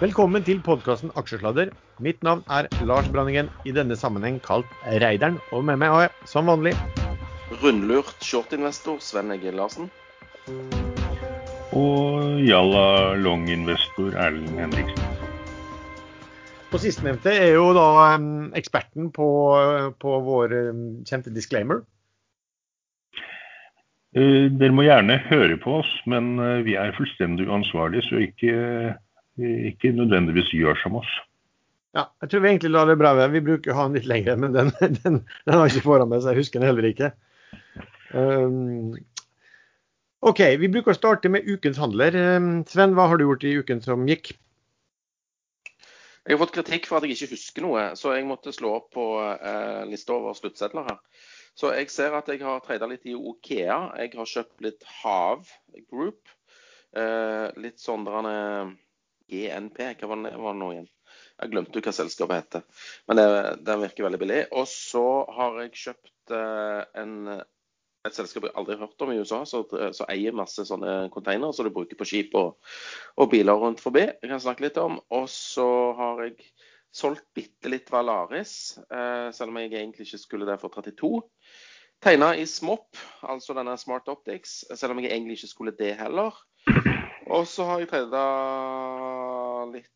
Velkommen til podkasten Aksjesladder. Mitt navn er Lars Branningen, i denne sammenheng kalt Reideren. Og med meg har jeg, som vanlig, Rundlurt shortinvestor Sven Egil Larsen. Og Jalla longinvestor, Erlend Henriksen. Og sistnevnte er jo da eksperten på, på vår kjente disclaimer. Eh, Dere må gjerne høre på oss, men eh, vi er fullstendig uansvarlige, så ikke, ikke nødvendigvis gjør som oss. Ja, jeg tror vi egentlig lar det bra være. Vi bruker å ha den litt lengre, men den, den, den har ikke foran meg, så jeg husker den heller ikke. Um, OK, vi bruker å starte med ukens handler. Um, Sven, hva har du gjort i uken som gikk? Jeg har fått kritikk for at jeg ikke husker noe, så jeg måtte slå opp på eh, lista over sluttsedler her. Så jeg ser at jeg har treida litt i Okea. Jeg har kjøpt litt Hav Group. Eh, litt sånn der han er GNP, hva var det var det nå igjen? Jeg glemte jo hva selskapet heter. Men det, den virker veldig billig. Og så har jeg kjøpt eh, en, et selskap jeg aldri har hørt om i USA, som eier masse sånne containere som du bruker på skip og, og biler rundt forbi. Jeg kan snakke litt om. Og så har jeg solgt bitte litt Valaris, eh, selv om jeg egentlig ikke skulle det for 32. Tegna i SMOP, altså denne Smart Optics, selv om jeg egentlig ikke skulle det heller. Og så har jeg treda litt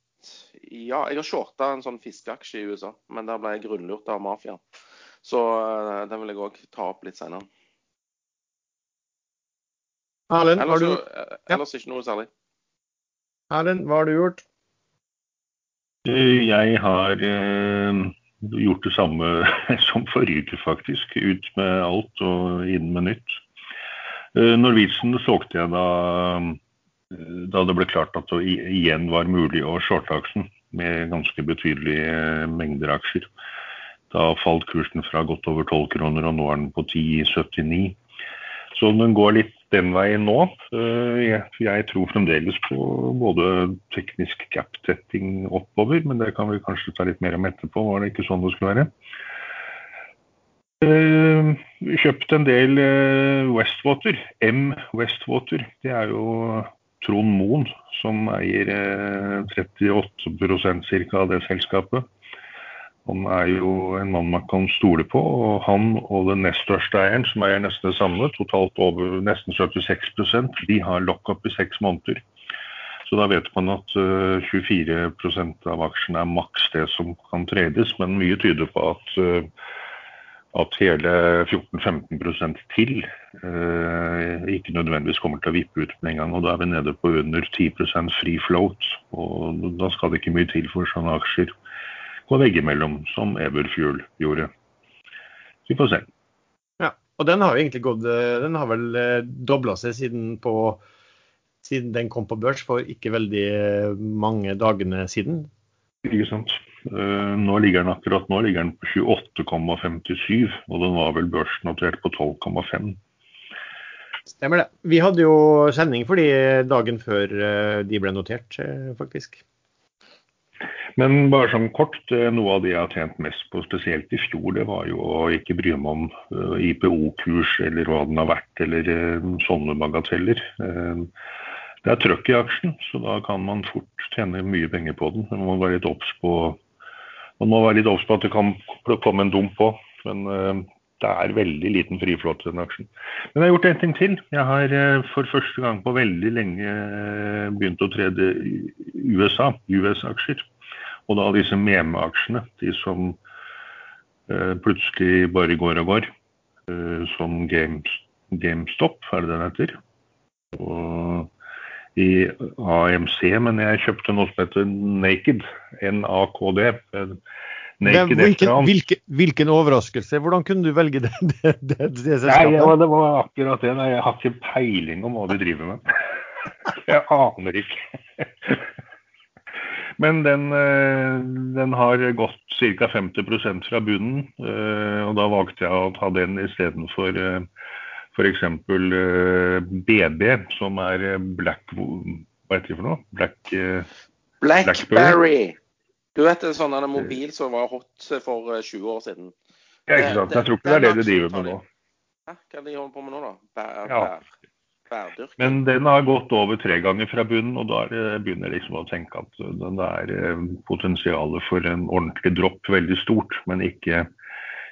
Ja, jeg har shorta en sånn fiskeaksje i USA, men der ble jeg grunnlurt av mafiaen. Så eh, den vil jeg òg ta opp litt seinere. Erlend, har Ellers, du ellers eh, ellers ikke noe særlig. Erlend, hva har du gjort? Eh, Jeg har eh, gjort det samme som forrige uke, faktisk. Ut med alt og inn med nytt. Eh, Norwegian solgte jeg da, da det ble klart at det igjen var mulig å shorte aksjen med ganske betydelige mengder aksjer. Da falt kursen fra godt over 12 kroner, og nå er den på 10,79. Så den går litt den veien nå. Eh, Jeg, tror fremdeles på både teknisk gap-tetting oppover, men det kan vi kanskje ta litt mer om etterpå. Var det ikke sånn det skulle være? Eh, Kjøpt en del eh, Westwater. M Westwater. Det er jo Trond Moen som eier eh, 38% ca. av det selskapet. Han er jo en mann man kan stole på, og han og den nest største eieren, som eier nesten det samme, totalt over nesten 76% de har lockup i seks måneder. Så da vet man at eh, 24% av aksjene er maks det som kan tredes, men mye tyder på at, eh, at hele 14-15% til eh, ikke nødvendigvis kommer til å vippe ut med en gang. Og da er vi nede på under 10% free float, og da skal det ikke mye til for sånne aksjer gå veggimellom, som Everfuel gjorde. Vi får se. Ja, og den har jo egentlig gått eh, Den har vel dobla seg siden, på, siden den kom på børs for ikke veldig eh, mange dagene siden. Ikke sant? Eh, Nå ligger den akkurat nå ligger den på 28,57, og den var vel børsnotert på 12,5. Stemmer det. Vi hadde jo sending for de dagen før eh, de ble notert, eh, faktisk. Men bare sånn kort, noe av det jeg har tjent mest på, spesielt i fjor, det var jo å ikke bry meg om IPO-kurs eller hva den har vært, eller sånne bagateller. Det er trøkk i aksjen, så da kan man fort tjene mye penger på den. Man må være litt obs på, man må være litt obs på at det kan komme en dump på. Men eh, det er veldig liten friflåt i den aksjen. Men jeg har gjort en ting til. Jeg har eh, for første gang på veldig lenge eh, begynt å trede USA, US-aksjer. Og da disse meme-aksjene, de som plutselig bare går og går, som Games, GameStop, er det den heter. Og i AMC, men jeg kjøpte noe som heter Naked, NAKD. eh, Naked hvilken, hvilken, hvilken overraskelse. Hvordan kunne du velge det, det, det, det Nei, ja, det var akkurat det. Jeg har ikke peiling om hva de driver med. Jeg aner ikke. Men den, eh, den har gått ca. 50% fra bunnen, eh, og da valgte jeg å ta den istedenfor f.eks. BB, som er eh, Black Hva heter det for noe? Black eh, Blackberry. Du vet en sånn mobil som var hot for eh, 20 år siden? Ja, ikke sant. Jeg tror ikke det er det de driver med nå. Hæ? Hva er det de holder på med nå, da? Bær, Ja. Men den har gått over tre ganger fra bunnen, og da er begynner jeg liksom å tenke at den er eh, potensialet for en ordentlig dropp veldig stort. Men ikke,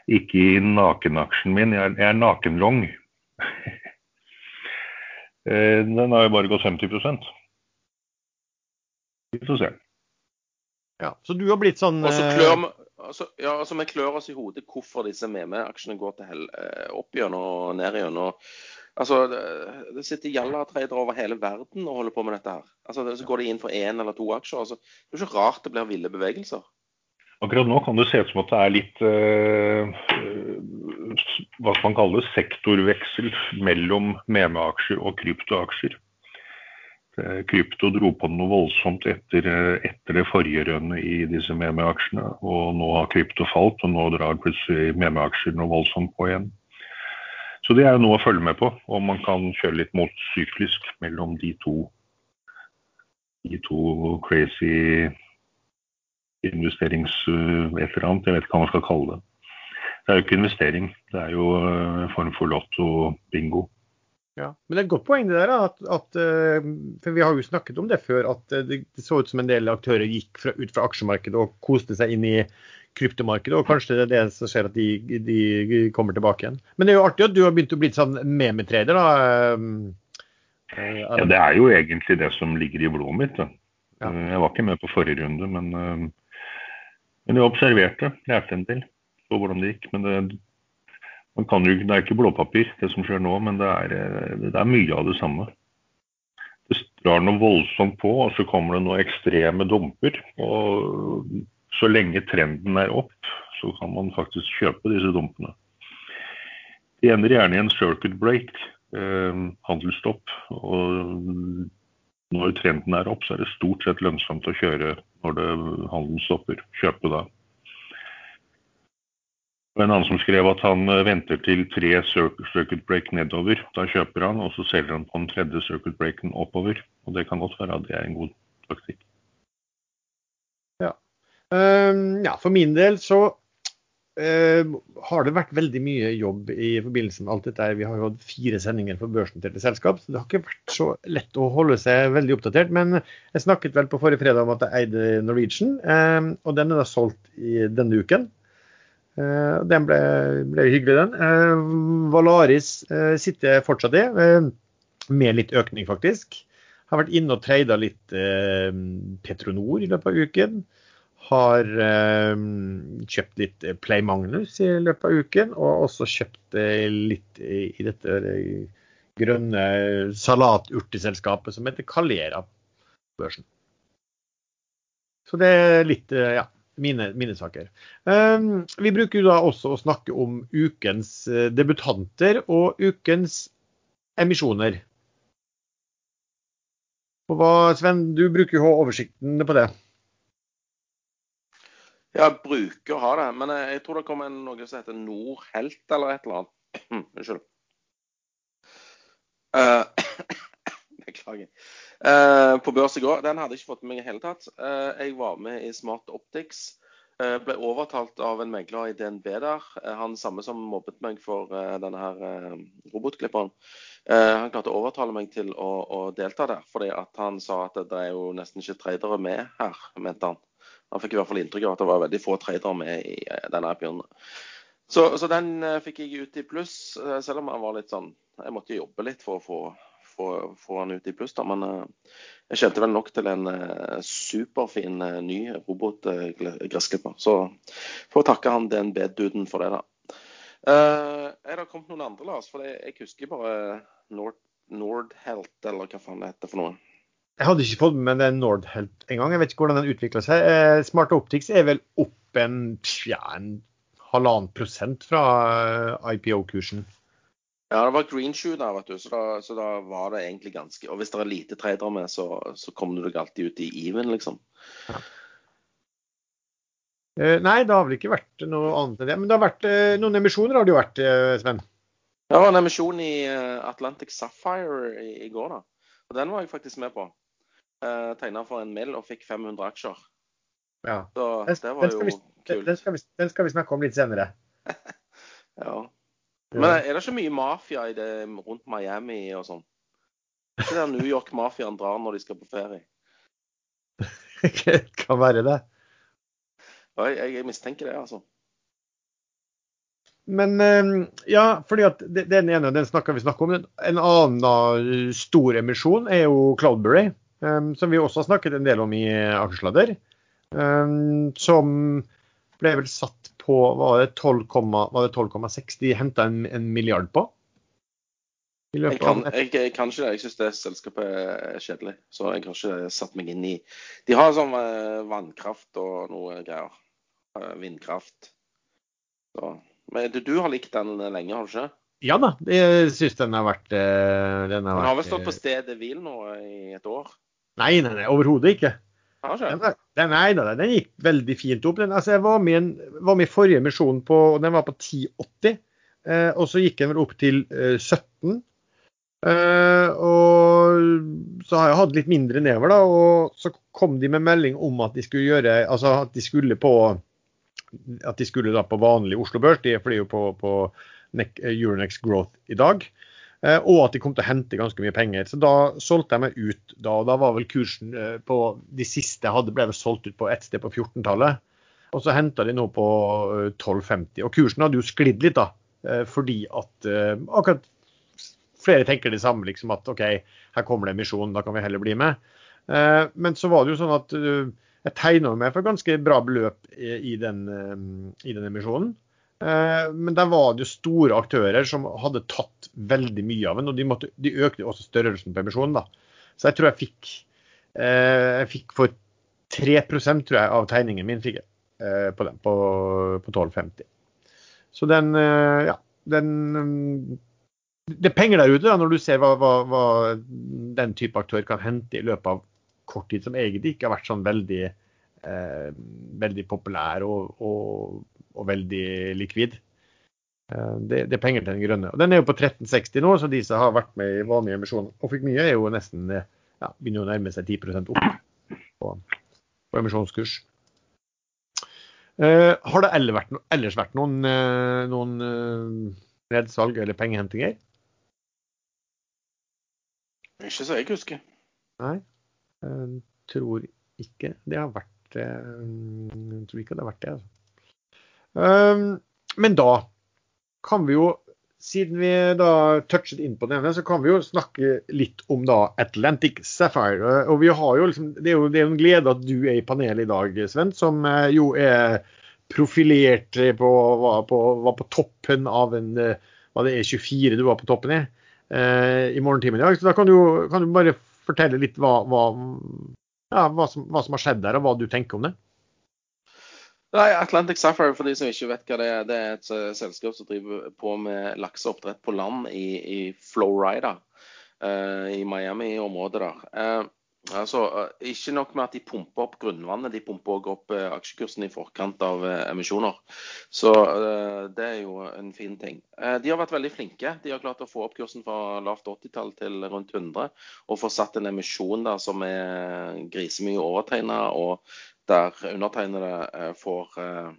ikke i nakenaksjen min. Jeg er, jeg er nakenlong. Eh, den har jo bare gått 50 Vi får se. Ja, så du har blitt sånn Og så eh, klør vi altså, ja, altså, vi klør oss i hodet hvorfor disse meme-aksjene går til hell, eh, opp gjennom og ned gjennom. Altså, det, det sitter jalla-tradere over hele verden og holder på med dette her. Altså, det, så går de inn for én eller to aksjer. Altså, det er jo ikke rart det blir ville bevegelser. Akkurat nå kan det se ut som at det er litt eh, hva skal man kalle sektorveksel mellom meme-aksjer og kryptoaksjer. Eh, Krypto dro på noe voldsomt etter, eh, etter det forrige rønnet i disse meme-aksjene. Og nå har krypto falt, og nå drar plutselig meme-aksjer noe voldsomt på igjen. Så det er jo noe å følge med på, og man kan kjøre litt motsyklisk mellom de to, de to crazy investerings eh, et eller annet. Jeg vet ikke hva man skal kalle det. Det er jo ikke investering, det er jo eh, en form for lotto-bingo. Ja, men det er et godt poeng det der, at, at, eh, for vi har jo snakket om det før, at eh, det, så ut som en del aktører gikk fra, ut fra aksjemarkedet og koste seg inn i kryptomarkedet, og kanskje det er det som skjer at de, de kommer tilbake igjen. Men det er jo artig at du har begynt å bli sånn memetrader, da. Ja, det er jo egentlig det som ligger i blodet mitt. Da. Ja. Jeg var ikke med på forrige runde, men, men jeg observerte, lærte en del. Så hvordan det gikk. Men det, jo, det er ikke blåpapir det som skjer nå, men det er, eh, det er mye av det samme. Det drar noe voldsomt på, og så kommer det noen ekstreme dumper. Og så lenge trenden er opp, så kan man faktisk kjøpe disse dumpene. Det ender gjerne i en circuit break, eh, handelsstopp. Og når trenden er opp, så er det stort sett lønnsomt å kjøre når handelen stopper. Kjøpe da. Og En annen som skrev at han eh, venter til tre circuit break nedover. Da kjøper han, og så selger han på den tredje circuit breaken oppover. Og det kan godt være at det er en god taktikk. Um, ja, for min del så uh, har det vært veldig mye jobb i forbindelse med alt dette. Vi har jo hatt fire sendinger for børsnoterte selskap, så det har ikke vært så lett å holde seg veldig oppdatert. Men jeg snakket vel på forrige fredag om at jeg eide Norwegian, um, og den er da solgt i denne uken. Uh, den ble, ble hyggelig, den. Uh, Valaris uh, sitter fortsatt i, med litt økning, faktisk. Har vært inne og treida litt Petronor i løpet av uken. Har eh, kjøpt litt eh, Play Magnus i løpet av uken, og også kjøpt eh, litt i, i dette eh, grønne salaturteselskapet som heter Calera børsen. Så det er litt eh, ja, mine, mine saker. Um, vi bruker jo da også å snakke om ukens eh, debutanter og ukens emisjoner. Og hva, Sven, du bruker jo oversikten på det. Ja, bruker å ha det, men jeg, jeg tror det kommer noe som heter Nordhelt eller et eller annet. Unnskyld. Eh, Beklager. Eh, på børs i går. Den hadde jeg ikke fått med meg i hele tatt. Eh, jeg var med i Smart Optics. Eh, ble overtalt av en megler i DNB der. Han samme som mobbet meg for denne her robotklipperen. Han klarte å overtale meg til å, å delta der, fordi at han sa at det er jo nesten ikke tradere med her, mente han. Han fikk i hvert fall inntrykk av at det var veldig få tradere med i denne appen. Så, så den fikk jeg ut i pluss, selv om han var litt sånn Jeg måtte jobbe litt for å få, få, få han ut i pluss, da. Men eh, jeg kjente vel nok til en eh, superfin eh, ny robotgressklipper. så får takke han DNB-duden for det, da. Uh, er det kommet noen andre, Lars? For jeg, jeg husker bare Nord, Nordhelt, eller hva faen det heter for noe. Jeg hadde ikke fått med den Nordhelt engang. Jeg vet ikke hvordan den utvikla seg. Eh, Smart Optics er vel opp en, ja, en halvannen prosent fra IPO-kursen. Ja, det var green shoe der, vet du. Så da, så da var det egentlig ganske Og hvis det er lite tradere med, så, så kommer du deg alltid ut i even, liksom. Eh, nei, det har vel ikke vært noe annet enn det. Men det har vært eh, noen emisjoner, har det jo vært, eh, Sven? Det var en emisjon i eh, Atlantic Sapphire i, i går, da. Og den var jeg faktisk med på. Uh, Tegna for en mill og fikk 500 aksjer. Ja. Så det var jo vi, den, kult. den, skal vi, den skal vi snakke om litt senere. Ja. Men er det ikke mye mafia i det rundt Miami og sånn? Er der New York-mafiaen drar når de skal på ferie. Kan være det. Jeg, Jeg, jeg mistenker det, altså. Men eh, ja, fordi at den ene den snakker vi snakker om. En annen stor emisjon er jo Cloudberry, eh, som vi også har snakket en del om i Akersladder. eh, Som ble vel satt på var det 12, var det 12,6 de henta en, en milliard på? I Jeg kan, jeg, jeg kan ikke det. Jeg syns det selskapet er kjedelig. Så jeg har ikke satt meg inn i De har sånn eh, vannkraft og noe greier. Eh, Vindkraft. Så. Men du, du har likt den lenge, har du ikke? Ja da, jeg syns den har vært eh, Den har, Den har vel stått på stedet hvil nå i et år? Nei, nei, nei overhodet ikke. Den, den, nei, da, den gikk veldig fint opp. Den, altså, jeg var med, en, var med i forrige emisjon på og Den var på 10,80. Eh, og så gikk den vel opp til eh, 17. Eh, og så har jeg hatt litt mindre nedover, da. Og så kom de med melding om at de skulle gjøre Altså at de skulle på at de skulle da på vanlig Oslo Børs, de flyr jo på, på Euronex Growth i dag. Eh, og at de kom til å hente ganske mye penger. Så da solgte jeg meg ut. Da, og da var vel kursen eh, på de siste jeg hadde, ble vel solgt ut på ett sted på 14-tallet. Og så henta de nå på eh, 12,50. Og kursen hadde jo sklidd litt, da. eh, Fordi at eh, akkurat flere tenker det samme, liksom at OK, her kommer det emisjon, da kan vi heller bli med. Eh, Men så var det jo sånn at eh, jeg tegna meg for ganske bra beløp i, den, eh, i den emisjonen. Eh, Men der var det jo store aktører som hadde tatt veldig mye av den, og de, måtte, de økte også størrelsen på emisjonen. da. Så jeg tror jeg fikk eh, jeg fikk for 3 tror jeg, av tegningen min fikk jeg eh, på den, på, på 12,50. Så den, ja, den mm, Det er penger der ute da, når du ser hva, hva, hva den type aktør kan hente i løpet av kort tid, som egentlig ikke har vært sånn veldig, eh, veldig populær og, og, og veldig likvid. Eh, Det, det er penger til den grønne. Og Den er jo på 1360 nå, så de som har vært med i vanlig emisjon og fikk mye, er jo nesten eh, ja, begynner å nærme seg 10 opp på, på emisjonskurs. Eh, har det ellers vært, ellers vært noen, eh, noen nedsalg eller pengehentinger? Ikke så jeg husker. Nei, jeg tror ikke det har vært Jeg tror ikke det har vært det. Altså. Um, men da kan vi jo, siden vi da touchet inn på denne, så kan vi jo snakke litt om da Atlantic Sapphire. Og vi har jo liksom, det er jo, det er en glede at du er i panelet i dag, Sven, som eh, jo er profilert på, var på, på toppen av en eh, hva det er 24 du var på toppen i eh, i morgentimen i dag. Så da kan du, kan du bare fortelle litt hva, hva, ja, hva, som, hva som har skjedd der, og hva du tenker om det. Nei, Atlantic Sapphire, for de som ikke vet hva det er, det er et eh, selskap som driver på med lakseoppdrett på land i, i Florida. uh, I Miami-området der. Uh, altså, uh, ikke nok med at de pumper opp grunnvannet, de pumper også opp aksjekursen i forkant av emisjoner. Så det er jo en fin ting. De har vært veldig flinke. De har klart å få opp kursen fra lavt 80-tall til rundt 100, og få satt en emisjon der som er grisemye overtegna. og der undertegnede eh, får eh,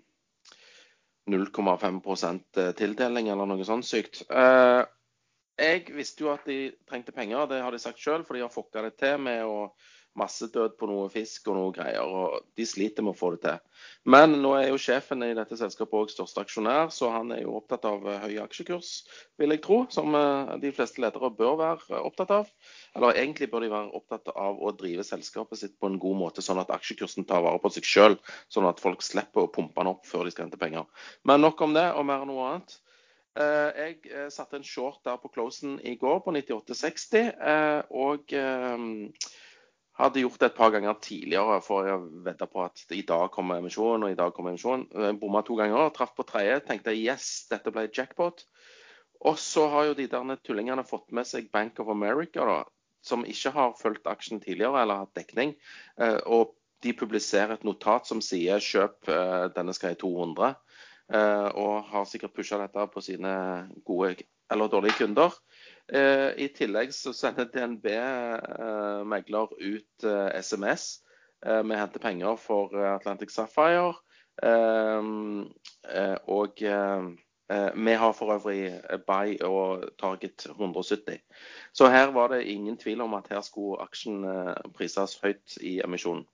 0,5 eh, tildeling eller noe sånt sykt. Eh, jeg visste jo at de trengte penger, det har de sagt sjøl, for de har fucka det til med å massedød på noe fisk og noe greier. og De sliter med å få det til. Men nå er jo sjefen i dette selskapet òg største aksjonær, så han er jo opptatt av eh, høy aksjekurs, vil jeg tro. Som eh, de fleste ledere bør være eh, opptatt av. Eller egentlig bør de være opptatt av å drive selskapet sitt på en god måte, sånn at aksjekursen tar vare på seg sjøl. Sånn at folk slipper å pumpe den opp før de skal hente penger. Men nok om det, og mer enn noe annet. Jeg satte en short der på closen i går på 98,60. eh, Og hadde gjort det et par ganger tidligere, for å vedda på at i dag kommer emisjon, og i dag kommer emisjon. Jeg Bomma to ganger, traff på tredje. Tenkte yes, dette ble jackpot. Og så har jo de der tullingene fått med seg Bank of America, da, som ikke har fulgt aksjen tidligere eller hatt dekning. Eh, Og de publiserer et notat som sier kjøp eh, denne skal i 200. eh, Og har sikkert pusha dette på sine gode eller dårlige kunder. Eh, I tillegg så sender DNB eh, megler ut eh, SMS Vi henter penger for eh, Atlantic Sapphire. Eh, eh, og eh, Eh, vi har for øvrig buy og target 170. Så her var det ingen tvil om at her skulle aksjen prises høyt i emisjonen.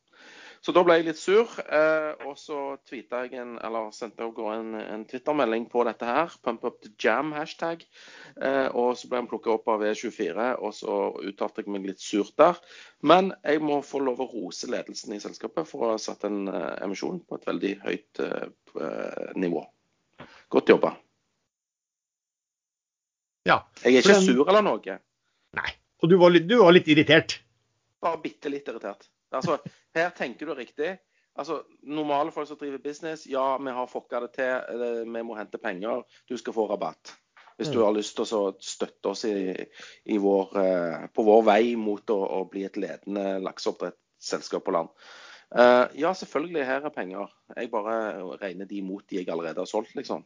Så da ble jeg litt sur, eh, og så tweeta jeg en, eller sendte jeg en, en Twitter-melding på dette her. Pump up the jam hashtag. Eh, og så ble han plukka opp av E24, og så uttalte jeg meg litt surt der. Men jeg må få lov å rose ledelsen i selskapet for å ha satt en uh, emisjon på et veldig høyt nivå. Godt jobba. Ja, jeg er ikke sur eller noe. Nei. Og du var litt, du var litt irritert? Bare bitte litt irritert. Altså, her tenker du riktig. Altså, Normale folk som driver business, ja, vi har fucka det til, vi må hente penger, du skal få rabatt. Hvis du mm. har lyst til å støtte oss i, i vår, eh, på vår vei mot å, å bli et ledende lakseoppdrettsselskap på land. Uh, ja, selvfølgelig, her er penger. Jeg bare regner de mot de jeg allerede har solgt, liksom.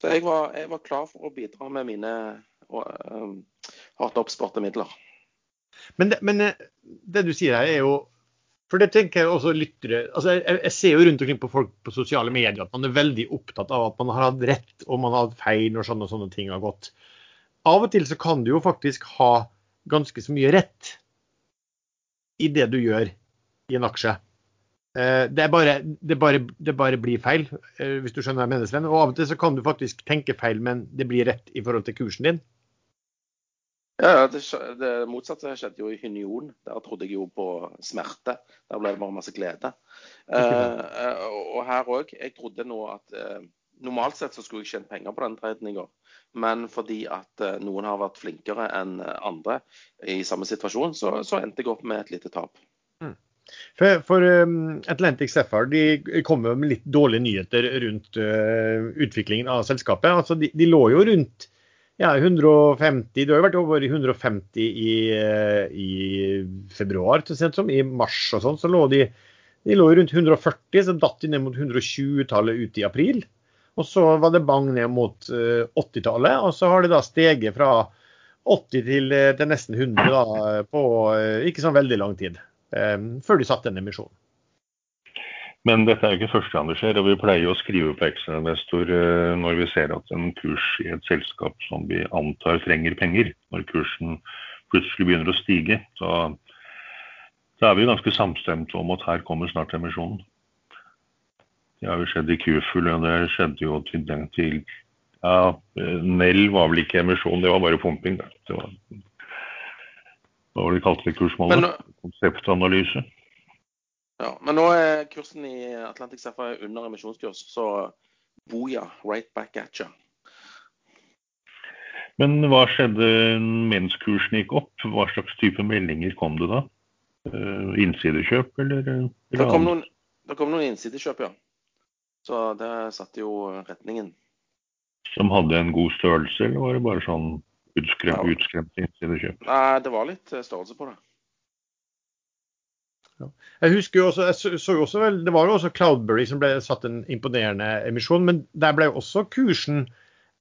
Så jeg var, jeg var klar for å bidra med mine uh, hardt oppsparte midler. Men det, men det, du sier her, er jo for det tenker jeg også lyttere altså jeg, jeg, ser jo rundt omkring på folk på sosiale medier at man er veldig opptatt av at man har hatt rett og man har hatt feil når sånne, sånne ting har gått. Av og til så kan du jo faktisk ha ganske så mye rett i det du gjør i en aksje. Eh, det, bare, det, bare, det bare blir feil, eh, hvis du skjønner hva jeg mener. Og av og til så kan du faktisk tenke feil, men det blir rett i forhold til kursen din. Ja, det, det, motsatte skjedde jo i Hynion. Der trodde jeg jo på smerte. Der ble det bare masse glede. Eh, og her òg. Jeg trodde nå at eh, Normalt sett så skulle jeg tjent penger på den traden i går. Men fordi at eh, noen har vært flinkere enn andre i samme situasjon, så, så endte jeg opp med et lite tap. Mm. For, for um, Atlantic Sapphire de kom med litt dårlige nyheter rundt uh, utviklingen av selskapet. Altså, de, de lå jo rundt ja, 150. Du har jo vært over 150 i, eh, i februar, til sent som i mars og sånn. Så lå de, de lå rundt 140, så datt de ned mot 120-tallet ut i april. Og så var det bang ned mot 80-tallet, eh, og så har det da steget fra 80 til, eh, til nesten 100 da, på ikke sånn veldig lang tid. Før de satte en emisjon. Men dette er jo ikke første gang det skjer, og vi pleier å skrive på Excel-investor eh, når vi ser at en kurs i et selskap som vi antar trenger penger, når kursen plutselig begynner å stige, så, så er vi ganske samstemte om at her kommer snart emisjonen. Det har jo skjedd i Kuful, og det skjedde jo til, til ja, Nell var vel ikke emisjon, det var bare pumping. Det var, hva var det de kalte det kursmålet? Konseptanalyse. Ja, Men nå er kursen i Atlantic Sapphire under emisjonskurs, så boja, right back at you. Men hva skjedde mens kursen gikk opp? Hva slags type meldinger kom det da? Uh, innsidekjøp, eller? eller det, kom noen, det kom noen innsidekjøp, ja. Så det satte jo retningen. Som hadde en god størrelse, eller var det bare sånn utskremt, ja. utskremt innsidekjøp? Nei, det var litt størrelse på det. Jeg husker jo også, jeg så jo også vel, Det var jo også Cloudberry som ble satt en imponerende emisjon, men der ble jo også kursen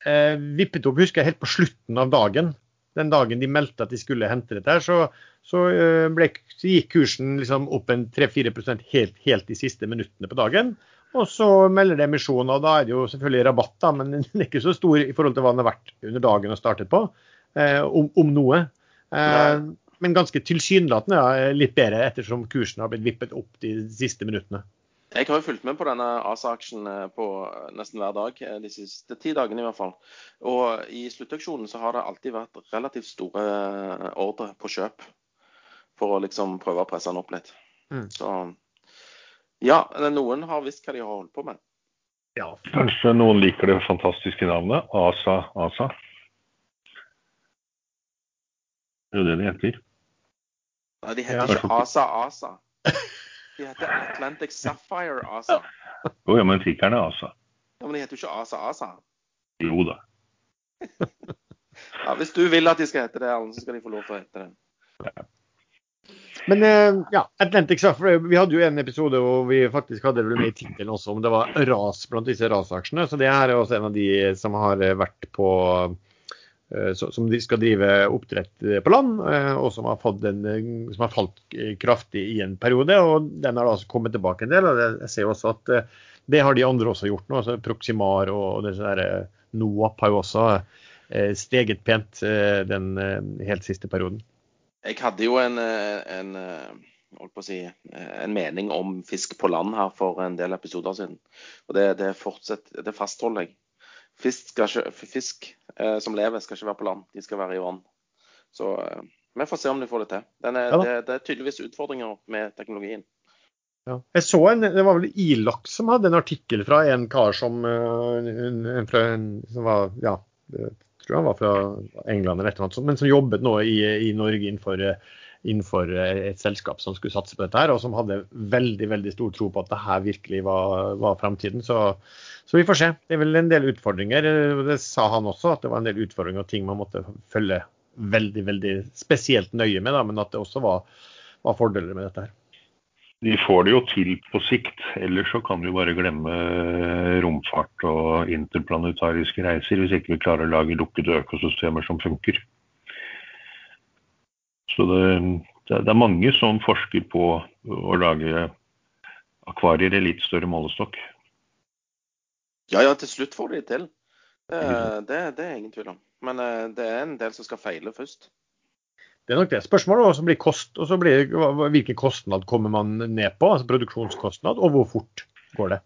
eh, vippet opp husker jeg, helt på slutten av dagen. Den dagen de meldte at de skulle hente dette, her, så, så, eh, ble, så gikk kursen liksom opp en 3-4% helt, helt de siste minuttene på dagen. Og så melder det emisjon, og da er det jo selvfølgelig rabatt, da, men den er ikke så stor i forhold til hva den har vært under dagen og startet på, eh, om, om, noe. Eh, men ganske tilsynelatende ja, litt bedre, ettersom kursen har blitt vippet opp de siste minuttene. Jeg har jo fulgt med på denne ASA-aksjen eh, på nesten hver dag, eh, de siste ti dagene i hvert fall. Og i sluttauksjonen så har det alltid vært relativt store eh, ordre på kjøp for å liksom prøve å presse den opp litt. Mm. Så ja, noen har visst hva de har holdt på med. Ja. Kanskje noen liker det fantastiske navnet ASA ASA? Det er jo det det heter. Nei, de heter ja. ikke ASA ASA. De heter Atlantic Sapphire ASA. Jo, ja, men tikkeren er ASA. Ja, Men de heter jo ikke ASA ASA. Jo da. ja, hvis du vil at de skal hete det, så skal de få lov til å hete det. Ja. Men eh, ja, Atlantic Sapphire, vi hadde jo en episode hvor vi faktisk hadde det med i tittelen også, om det var ras blant disse rasaksjene. Så det er også en av de som har vært på Eh, som de skal drive oppdrett eh, på land, eh, og som har, en, som har, falt kraftig i en periode. og Den har da altså kommet tilbake en del. og Jeg ser også at det har de andre også gjort nå. altså Proximar og der NOAP har jo også eh, steget pent eh, den helt siste perioden. Jeg hadde jo en, en, si, en, mening om fisk på land her for en del episoder siden. Og det, det, det fastholder jeg. Fisk, ikke, fisk eh, som lever, skal ikke være på land, de skal være i vann. Så eh, vi får se om de får det til. Er, ja, det, det, er tydeligvis utfordringer med teknologien. Ja. Jeg så en, Det var vel Ilaks som hadde en artikkel fra en kar som, en, en, en, som var ja, jeg tror han var fra England eller noe, men som jobbet nå i, i Norge innenfor, innenfor, et selskap som skulle satse på dette, her, og som hadde veldig veldig stor tro på at det her virkelig var, var framtiden. Så, så, vi får se. Det er vel en del utfordringer. Det sa han også, at det var en del utfordringer og ting man måtte følge veldig veldig spesielt nøye med, da, men at det også var, var fordeler med dette her. De får det jo til på sikt, ellers så kan vi bare glemme romfart og interplanetariske reiser hvis ikke vi klarer å lage lukkede økosystemer som funker. Så det, det, er mange som forsker på å lage akvarier i litt større målestokk. Ja, ja, til slutt får de det til. Det, det, det er ingen tvil om. Men eh, det er en del som skal feile først. Det er nok det. Spørsmålet også blir kost, og så blir hvilken kostnad kommer man ned på, altså produksjonskostnad, og hvor fort går det.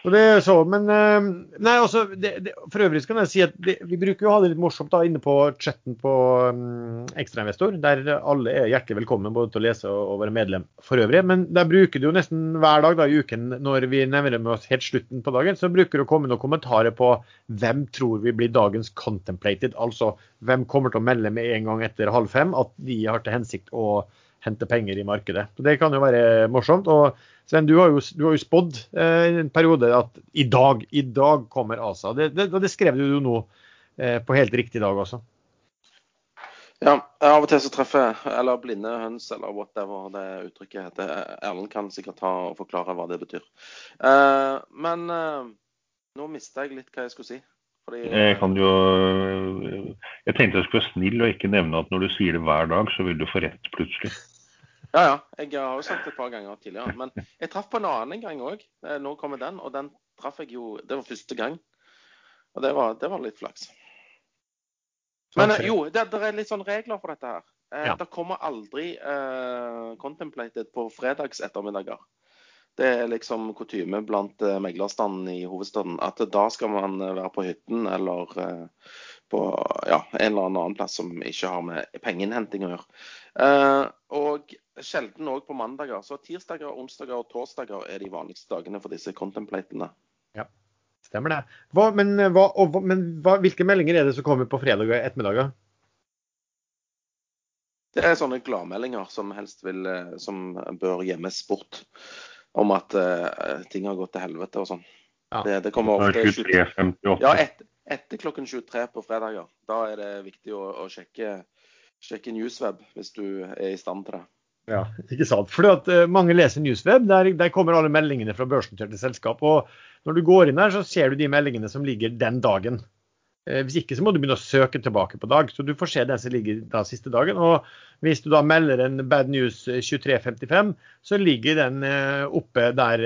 Og det er så, men eh, nei, altså, det, det, For øvrig kan jeg si at det, vi bruker jo å ha det litt morsomt da inne på chatten på um, Ekstrainvestor, der alle er hjertelig velkommen både til å lese og, og være medlem for øvrig. Men der bruker du jo nesten hver dag da, i uken når vi nevner med oss helt slutten på dagen, så bruker du å komme noen kommentarer på hvem tror vi blir dagens contemplated. Altså hvem kommer til å melde med en gang etter halv fem at de har til hensikt å hente penger i markedet. Så Det kan jo være morsomt. og Sven, du har jo, du har jo spådd eh, en periode at i dag, i dag kommer ASA. Det, det, det skrev du jo nå eh, på helt riktig dag også. Ja, av og til så treffer jeg eller blinde høns eller whatever det uttrykket heter. Erlend kan sikkert ta og forklare hva det betyr. Eh, men eh, nå mista jeg litt hva jeg skulle si. Fordi, jeg kan jo Jeg tenkte jeg skulle være snill og ikke nevne at når du sier det hver dag, så vil du få rett plutselig. Ja, ja. Jeg har jo sagt det et par ganger tidligere. Men jeg traff på en annen en gang òg. Eh, nå kommer den, og den traff jeg jo Det var første gang. Og det var, det var litt flaks. Men eh, jo, det, det, er litt sånn regler for dette her. Eh, ja. Det kommer aldri eh, contemplated på fredagsettermiddager. Det er liksom kutyme blant meglerstanden i hovedstaden at da skal man være på hytten eller eh, på ja, en eller annen plass som ikke har med pengeinnhenting å gjøre. Eh, og sjelden òg på mandager. Så tirsdager, onsdager og torsdager er de vanligste dagene for disse contemplatene. Ja, stemmer det. Hva, men, hva, og, men hva, hvilke meldinger er det som kommer på fredag og ettermiddager? Det er sånne gladmeldinger som helst vil, eh, som bør gjemmes bort. Om at uh, ting har gått til helvete og sånn. Ja. Det, det, kommer ofte 23.58. Ja, et, etter klokken 23 på fredager. Da er det viktig å, å sjekke, sjekke Newsweb hvis du er i stand til det. Ja, ikke sant. Fordi at uh, Mange leser Newsweb. Der, der, kommer alle meldingene fra børsnoterte selskap. og Når du går inn der, så ser du de meldingene som ligger den dagen. Uh, hvis ikke så må du begynne å søke tilbake på dag. Så du får se den som ligger da siste dagen. og Hvis du da melder en bad news 23.55, så ligger den uh, oppe der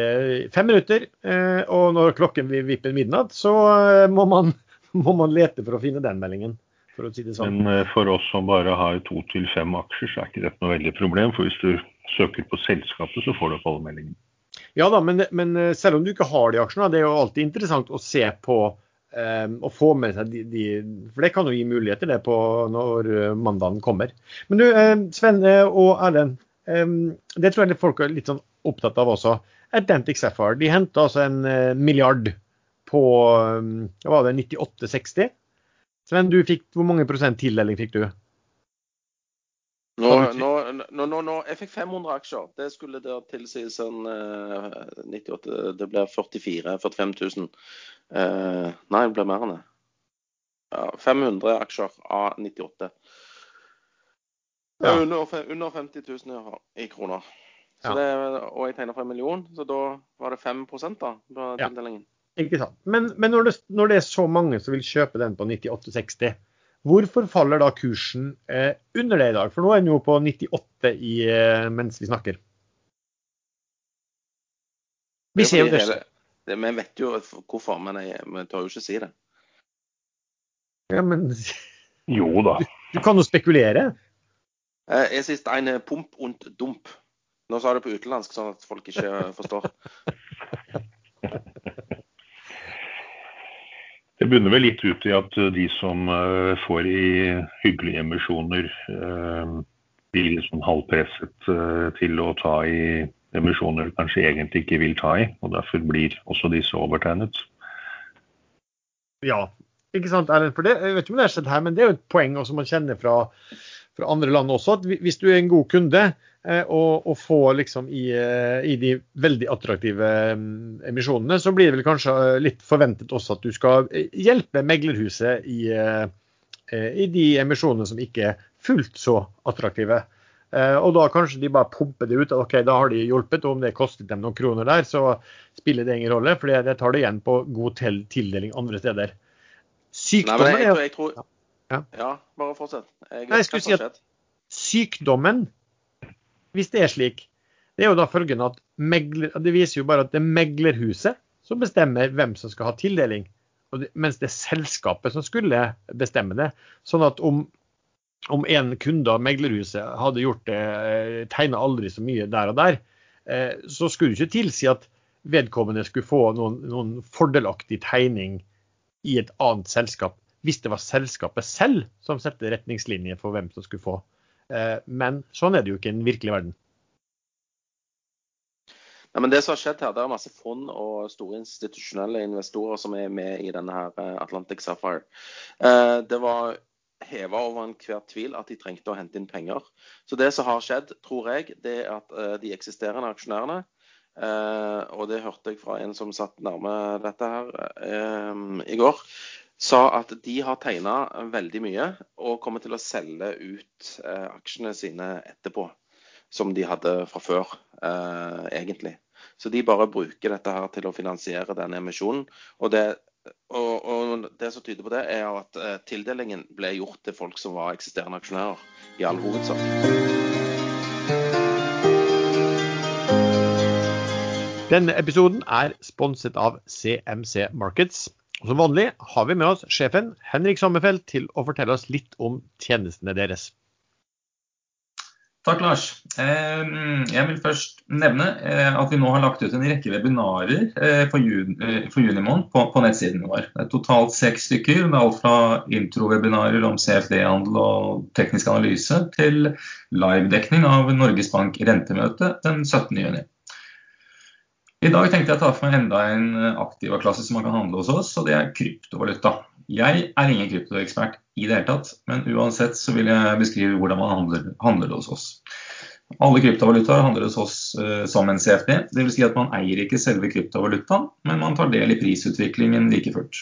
fem minutter. Og når klokken vipper midnatt, så må man, må man lete for å finne den meldingen for si det sånn. Men eh, for oss som bare har to til fem aksjer, så er ikke dette noe veldig problem. For hvis du søker på selskapet, så får du opp alle meldingene. Ja da, men, men, eh, selv om du ikke har de aksjene, det er jo alltid interessant å se på um, å få med seg de, de, For det kan jo gi muligheter det på når mandagen kommer. Men du, um, Sven og Erlend. Um, det tror jeg folk er litt sånn opptatt av også. Atlantic Sapphire de henta altså en milliard på hva var det, 98,60. Sven, du fikk, hvor mange prosent tildeling fikk du? Nå, nå, nå, nå, jeg fikk 500 aksjer. Det skulle der tilsi sånn eh, 98 Det blir 44 45 000. Eh, nei, det blir mer enn det. Ja, 500 aksjer av 98. Ja. Under, under 50 000 i kroner. Ja. Det, og jeg tegna for en million, så da var det 5% da, på tildelingen. Ikke sant. Men, men når, det, når, det, er så mange som vil kjøpe den på 98,60, hvorfor faller da kursen eh, under det i dag? For nå er den jo på 98 i, eh, mens vi snakker. Vi ser jo det. Vi vet jo hvorfor, men jeg, jeg tør jo ikke si det. Ja, men Jo da. du kan jo spekulere. Eh, jeg ist en Pump und Dump. Nå sa jeg det på utenlandsk, sånn at folk ikke forstår. Det bunner vel litt ut i at eh, de som eh, får i hyggelige emisjoner, eh, blir sånn halvpresset til å ta i emisjoner de kanskje egentlig ikke vil ta i. Og derfor blir også disse overtegnet. Ja, ikke sant, Erlend? For det, jeg vet ikke om det har skjedd her, men det er jo et poeng også man kjenner fra, fra andre land også. at Hvis du er en god kunde eh, og, og får liksom i, eh, i, de veldig attraktive mm, emisjonene, så blir det vel kanskje eh, litt forventet også at du skal hjelpe meglerhuset i, i de emisjonene som ikke er fullt så attraktive. Og da kanskje de bare pumper det ut. ok, Da har de hjulpet, og om det kostet dem noen kroner der, så spiller det ingen rolle, for det tar det igjen på god tildeling andre steder. Nei, jeg, jeg tror, Ja. ja. Bare fortsett. Jeg Nei, jeg skulle si at- Sykdommen, hvis det er slik, det er jo da følgende at megler, det viser jo bare at det er meglerhuset som bestemmer hvem som skal ha tildeling, mens det er selskapet som skulle bestemme det. Sånn at om, om en kunde av meglerhuset hadde gjort det, tegna aldri så mye der og der, eh, så skulle det ikke tilsi at vedkommende skulle få noen, noen fordelaktig tegning i et annet selskap, hvis det var selskapet selv som satte retningslinjer for hvem som skulle få. Eh, Men sånn er det jo ikke i den virkelige verden. Ja, men det som har skjedd her, det er masse fond og store institusjonelle investorer som er med i denne her eh, Atlantic Sapphire. Eh, Det var heva over enhver tvil at de trengte å hente inn penger. Så det som har skjedd, tror jeg, det er at de eksisterende aksjonærene og det hørte jeg fra en som satt nærme dette her i går, sa at de har tegna veldig mye og kommer til å selge ut eh, aksjene sine etterpå. Som de hadde fra før, eh, egentlig. Så de bare bruker dette her til å finansiere denne emisjonen. Og det, og, og det som tyder på det, er at eh, tildelingen ble gjort til folk som var eksisterende aksjonærer, i all hovedsak. Denne episoden er sponset av CMC Markets. Som vanlig har vi med oss sjefen Henrik Sommerfeld til å fortelle oss litt om tjenestene deres. Takk, Lars. Jeg vil først nevne eh, at vi nå har lagt ut en rekke webinarer eh, juni, eh, for juni måned på, nettsiden vår. Det er totalt seks stykker. Det er alt fra introvebinarer om CFD-handel og teknisk analyse til livedekning av Norges Bank rentemøte den 17. I dag tenkte jeg å ta for meg enda en aktivaklasse som man kan handle hos oss, og det er kryptovaluta. Jeg er ingen kryptoekspert i det hele tatt, men uansett så vil jeg beskrive hvordan man handler, handler det hos oss. Alle kryptovalutaer handler hos oss uh, som en CFD, dvs. Si at man eier ikke selve kryptovalutaen, men man tar del i prisutviklingen like fullt.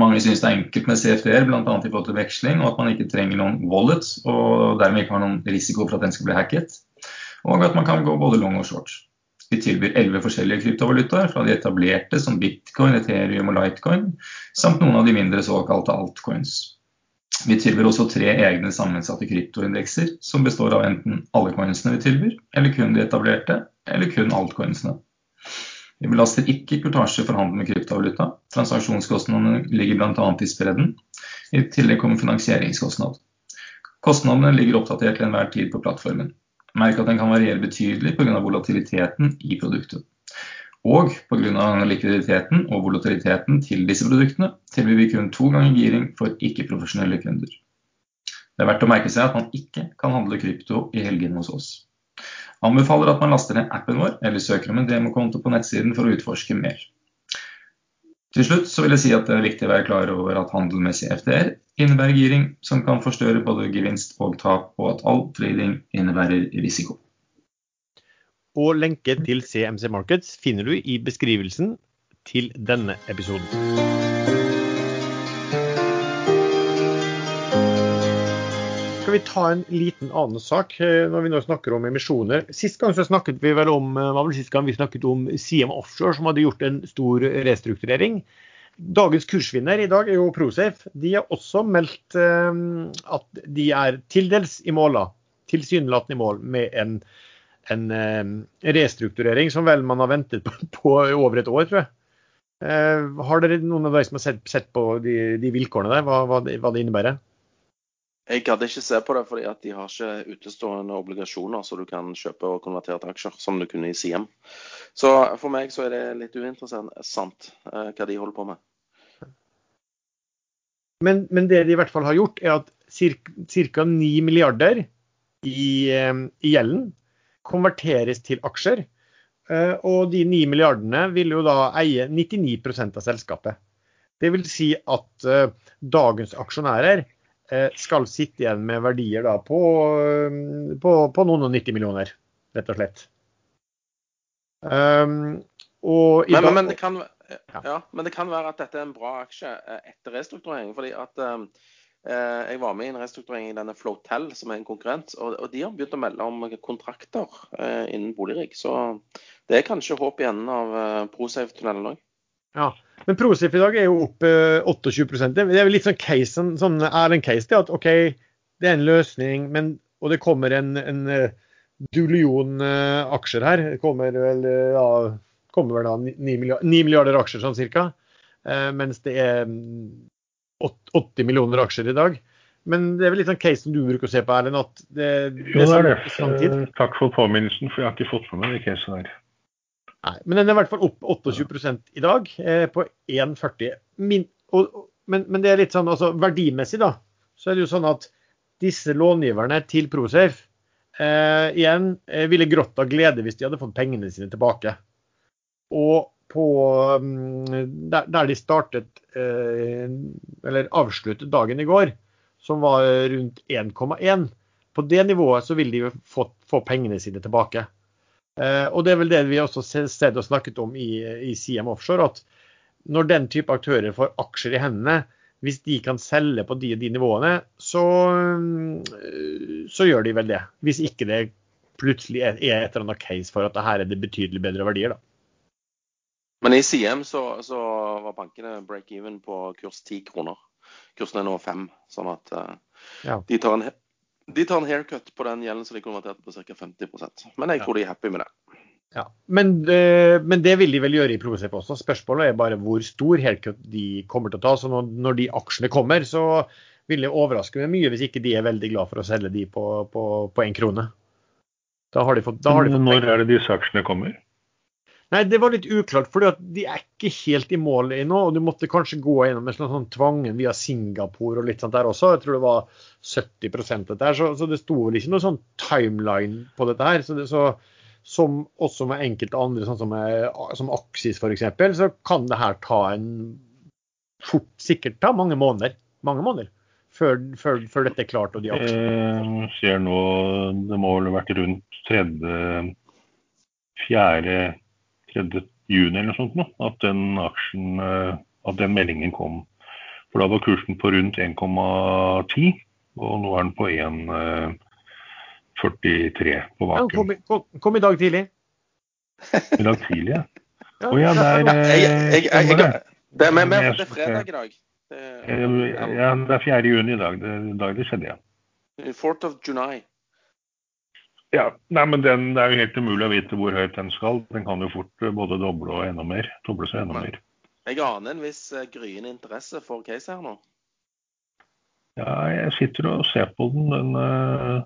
Mange syns det er enkelt med CFD-er, bl.a. i forhold til veksling, og at man ikke trenger noen wallet, og dermed ikke har noen risiko for at den skal bli hacket. Og at man kan gå både long og short. Vi tilbyr elleve forskjellige kryptovalutaer, fra de etablerte som bitcoin, ethereum og litecoin, samt noen av de mindre såkalte altcoins. Vi tilbyr også tre egne sammensatte kryptoindekser, som består av enten alle coinsene vi tilbyr, eller kun de etablerte, eller kun altcoinsene. Vi belaster ikke kurtasje for handel med kryptovaluta. Transaksjonskostnadene ligger bl.a. i spredden. I tillegg kommer finansieringskostnad. Kostnadene ligger oppdatert til enhver tid på plattformen. Merk at den kan variere betydelig pga. volatiliteten i produktet. Og pga. likviditeten og volatiliteten til disse produktene tilbyr vi kun to ganger giring for ikke-profesjonelle kunder. Det er verdt å merke seg at man ikke kan handle krypto i helgene hos oss. Anbefaler at man laster ned appen vår eller søker om en demokonto på nettsiden for å utforske mer. Til slutt så vil jeg si at det er viktig å være klar over at handel med CFD-er innebærer giring som kan forstørre både gevinst og tap, og at all trading innebærer risiko. Og lenke til CMC Markets finner du i beskrivelsen til denne episoden. Skal vi ta en liten annen sak eh, når vi nå snakker om emisjoner. Sist gang så snakket vi vel om hva var vel sist gang vi snakket om CM Offshore, som hadde gjort en stor restrukturering. Dagens kursvinner i dag er jo Prosafe. De har også meldt eh, at de er til dels i mål, tilsynelatende i mål, med en, en eh, restrukturering som vel man har ventet på, på over et år, tror jeg. Har dere noen av dere som har sett, sett på de, de, vilkårene der, hva, hva, det, hva det innebærer? Jeg gadd ikke se på det, fordi at de har ikke utestående obligasjoner så du kan kjøpe og konvertere til aksjer, som du kunne i Siem. Så for meg så er det litt uinteressant sant, hva de holder på med. Men, men, det de i hvert fall har gjort, er at ca. 9 milliarder i, eh, i, gjelden konverteres til aksjer. Eh, og de 9 milliardene vil jo da eie 99% av selskapet. Det vil si at dagens aksjonærer Eh, skal sitte igjen med verdier da på, eh, på, på noen og 90 millioner, rett og slett. Um, og men, men, det kan, ja, men, det kan, være at dette er en bra aksje eh, etter restrukturering. fordi at um, jeg var med i en restrukturering i denne Flotel, som er en konkurrent. Og, og de har begynt å melde om kontrakter uh, innen boligrigg. Så det er kanskje håp i enden av uh, Prosafe-tunnelen òg. Ja, men Prosif i dag er jo opp 28% Det er vel litt sånn case, sånn er en case det at OK, det er en løsning, men, og det kommer en, en eh, dullion uh, aksjer her. Det kommer vel, eh, ja, kommer vel da 9 milliarder, 9 milliarder aksjer sånn cirka. Uh, mens det er 80 mm, millioner aksjer i dag. Men det er vel litt sånn case som du bruker å se på, Erlend. at det, det, jo, det er det. Takk for påminnelsen, for jeg har ikke fått med meg det caset der. Nei, men den er i hvert fall opp 28 i dag, eh, på 1,40. Men, men, det er litt sånn altså, verdimessig, da, så er det jo sånn at disse långiverne til Prosafe eh, igjen eh, ville grått av glede hvis de hadde fått pengene sine tilbake. Og på, mm, der, de startet, eh, eller avsluttet dagen i går, som var rundt 1,1, på det nivået så vil de få, få pengene sine tilbake. Eh, og det er vel det vi også sett og snakket om i, i CM Offshore, at når den type aktører får aksjer i hendene, hvis de kan selge på de de nivåene, så, eh, så, gjør de vel det. Hvis ikke det plutselig er et eller annet case for at det her er det betydelig bedre verdier, da. Men i CM så, så var bankene break-even på kurs 10 kroner. Kursen er nå 5, sånn at uh, ja. de tar en de tar en haircut på den gjelden som de konverterte på ca. 50% Men jeg tror de er happy med det. Ja, men, uh, men, det vil de vel gjøre i Prosep også. Spørsmålet er bare hvor stor haircut de kommer til å ta. Så når, når de aksjene kommer, så vil det overraske meg mye hvis ikke de er veldig glad for å selge de på én krone. Da har de fått, da har de fått Når er det disse aksjene kommer? Nei, det var litt uklart, for de er ikke helt i mål ennå. Og du måtte kanskje gå gjennom en sånn, sånn tvangen via Singapore og litt sånt der også. Jeg tror det var 70 dette her. Så, så det sto vel ikke noe sånn timeline på dette her. Så, det, så som også med enkelte andre, sånn som, som Aksis f.eks., så kan det her ta en fort sikkert ta mange måneder. Mange måneder. Før, før, før dette er klart og de aksjene nå det må vel ha vært rundt tredje, fjerde 3. juni eller noe sånt, nå, at den aksjen, eh, at den meldingen kom. For da var kursen på rundt 1,10, og nå er den på 1,43 eh, på vakuum. Kom, kom, kom, i dag tidlig. I dag tidlig, ja. Å ja, er jeg, Det er med, med, det fredag i dag. Ja, det er 4. juni i dag. Det er dag det skjedde, ja. 4th of July. Ja, nei, men den, Det er jo helt umulig å vite hvor høyt den skal. Den kan jo fort eh, både doble og enda mer. Doble seg enda mer. Jeg aner en viss uh, gryende interesse for case her nå. Ja, jeg sitter og ser på den. Den, uh,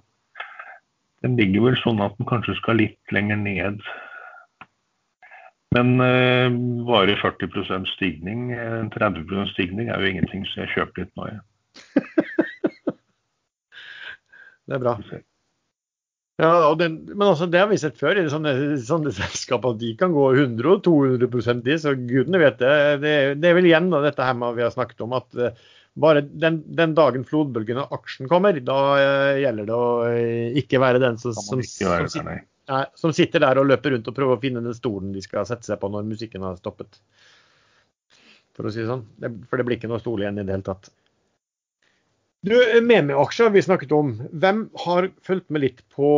den ligger vel sånn at den kanskje skal litt lenger ned. Men uh, bare 40% stigning, 30 stigning er jo ingenting, så jeg kjøper litt nå, jeg. det er bra. Ja, den, men altså, Det har vi sett før i sånne, sånne selskaper. De kan gå 100 og 200 de, så gudene vet det. det. Det er vel igjen da, dette her med vi har snakket om, at uh, bare den, den, dagen flodbølgen og aksjen kommer, da uh, gjelder det å uh, ikke være den som, som, som, som, som, sitter der og løper rundt og prøver å finne den stolen de skal sette seg på når musikken har stoppet. For å si det sånn. Det, for det blir ikke noe stol igjen i det hele tatt. Du, Meme-aksjer vi snakket om. Hvem har fulgt med litt på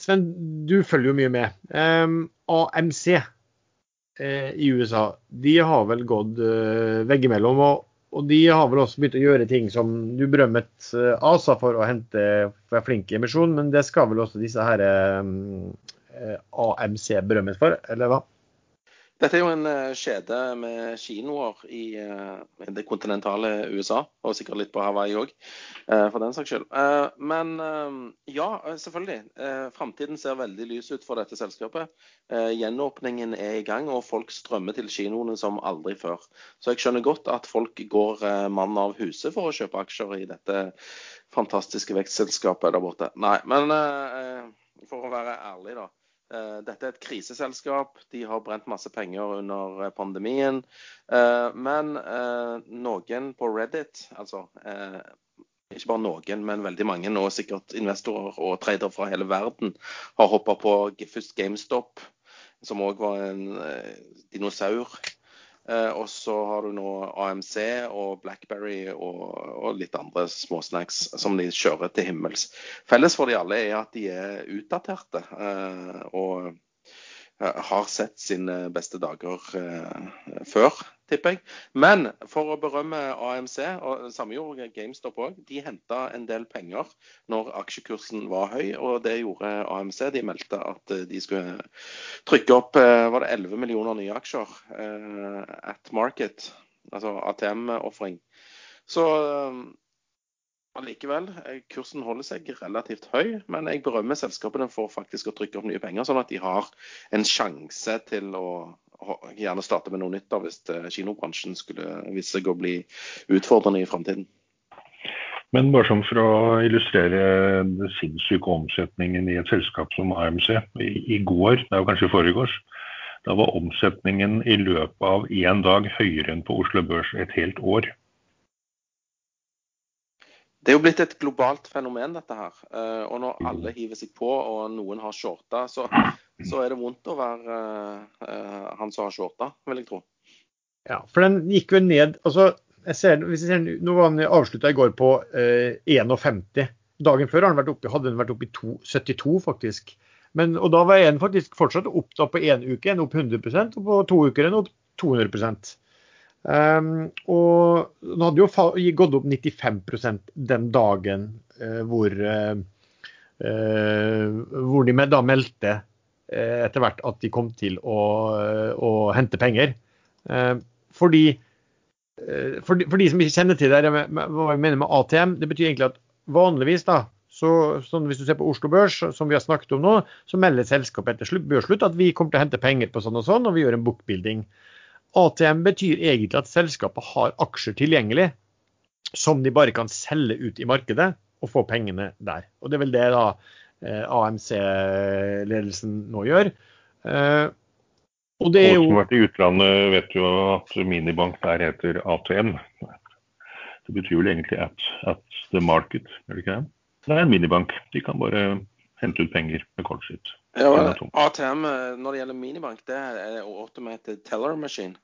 Sven, du følger jo mye med. Um, AMC eh, i USA, de har vel gått uh, veggimellom. Og, og, de har vel også begynt å gjøre ting som du berømmet uh, ASA for å hente for flink emisjon, men det skal vel også disse her um, AMC berømmes for, eller hva? Dette er jo en eh, kjede med kinoer i eh, det kontinentale USA, og sikkert litt på Hawaii òg, for den saks skyld. Men ja, selvfølgelig. Framtiden ser veldig lys ut for dette selskapet. Gjenåpningen er i gang, og folk strømmer til kinoene som aldri før. Så jeg skjønner godt at folk går mann av huset for å kjøpe aksjer i dette fantastiske vekstselskapet der borte. Nei, men for å være ærlig, da. Eh, dette er et kriseselskap. De har brent masse penger under eh, pandemien. Eh, men noen på Reddit, altså ikke bare noen, men veldig mange, og sikkert investorer og tradere fra hele verden, har hoppa på først GameStop, som òg var en dinosaur og så har du nå AMC og Blackberry og, og, litt andre småsnacks som de kjører til himmels. Felles for de alle er at de er utdaterte. Eh, og Eh, har sett sine beste dager eh, før, tipper jeg. Men for å berømme AMC, og samme gjorde GameStop òg, de henta en del penger når aksjekursen var høy, og det gjorde AMC. De meldte at eh, de skulle trykke opp var det 11 millioner nye aksjer at market, altså ATM-ofring. Så eh, kursen holder seg relativt høy, men jeg berømmer selskapene for faktisk å trykke opp nye penger, sånn at de har en sjanse til å gjerne starte med noe nytt da, hvis eh, kinobransjen skulle vise seg å bli utfordrende i framtiden. Men bare som for å illustrere den sinnssyke omsetningen i et selskap som AMC. I, i går, det er jo kanskje foregårs, da var omsetningen i løpet av én dag høyere enn på Oslo Børs et helt år. Det er jo blitt et globalt fenomen, dette her. Eh, og når alle hiver seg på, og noen har shorta, så, så er det vondt å være uh, han som har shorta, vil jeg tro. Ja, for den gikk jo ned altså, jeg ser, hvis jeg ser, Nå var den avslutta i går på uh, 51. Dagen før den oppe, hadde den vært oppe i to, 72, faktisk. Men, og da var den faktisk fortsatt opp da på én uke, en opp 100% og på to uker en opp 200 Um, og den hadde jo gått opp 95% den dagen uh, hvor, uh, hvor de med, da meldte etter hvert at de kom til å, å hente penger. fordi for de, for de, som ikke kjenner til det, hva vi mener med ATM, det betyr egentlig at vanligvis da, så, sånn hvis du ser på Oslo Børs, som vi har snakket om nå, så melder selskapet etter børsslutt at vi kommer til å hente penger på sånn og sånn, og vi gjør en bookbuilding. ATM betyr egentlig at selskapet har aksjer tilgjengelig som de bare kan selge ut i markedet og få pengene der. Og Det er vel det da eh, AMC-ledelsen nå gjør. Eh, og det er jo... Folk som har vært i utlandet vet jo at minibank der heter ATM. Det betyr vel egentlig at, at the market, er det ikke det? Det er en minibank. De kan bare hente ut penger med kortet sitt. Ja, ATM eh, når det gjelder minibank, det er automated teller machine.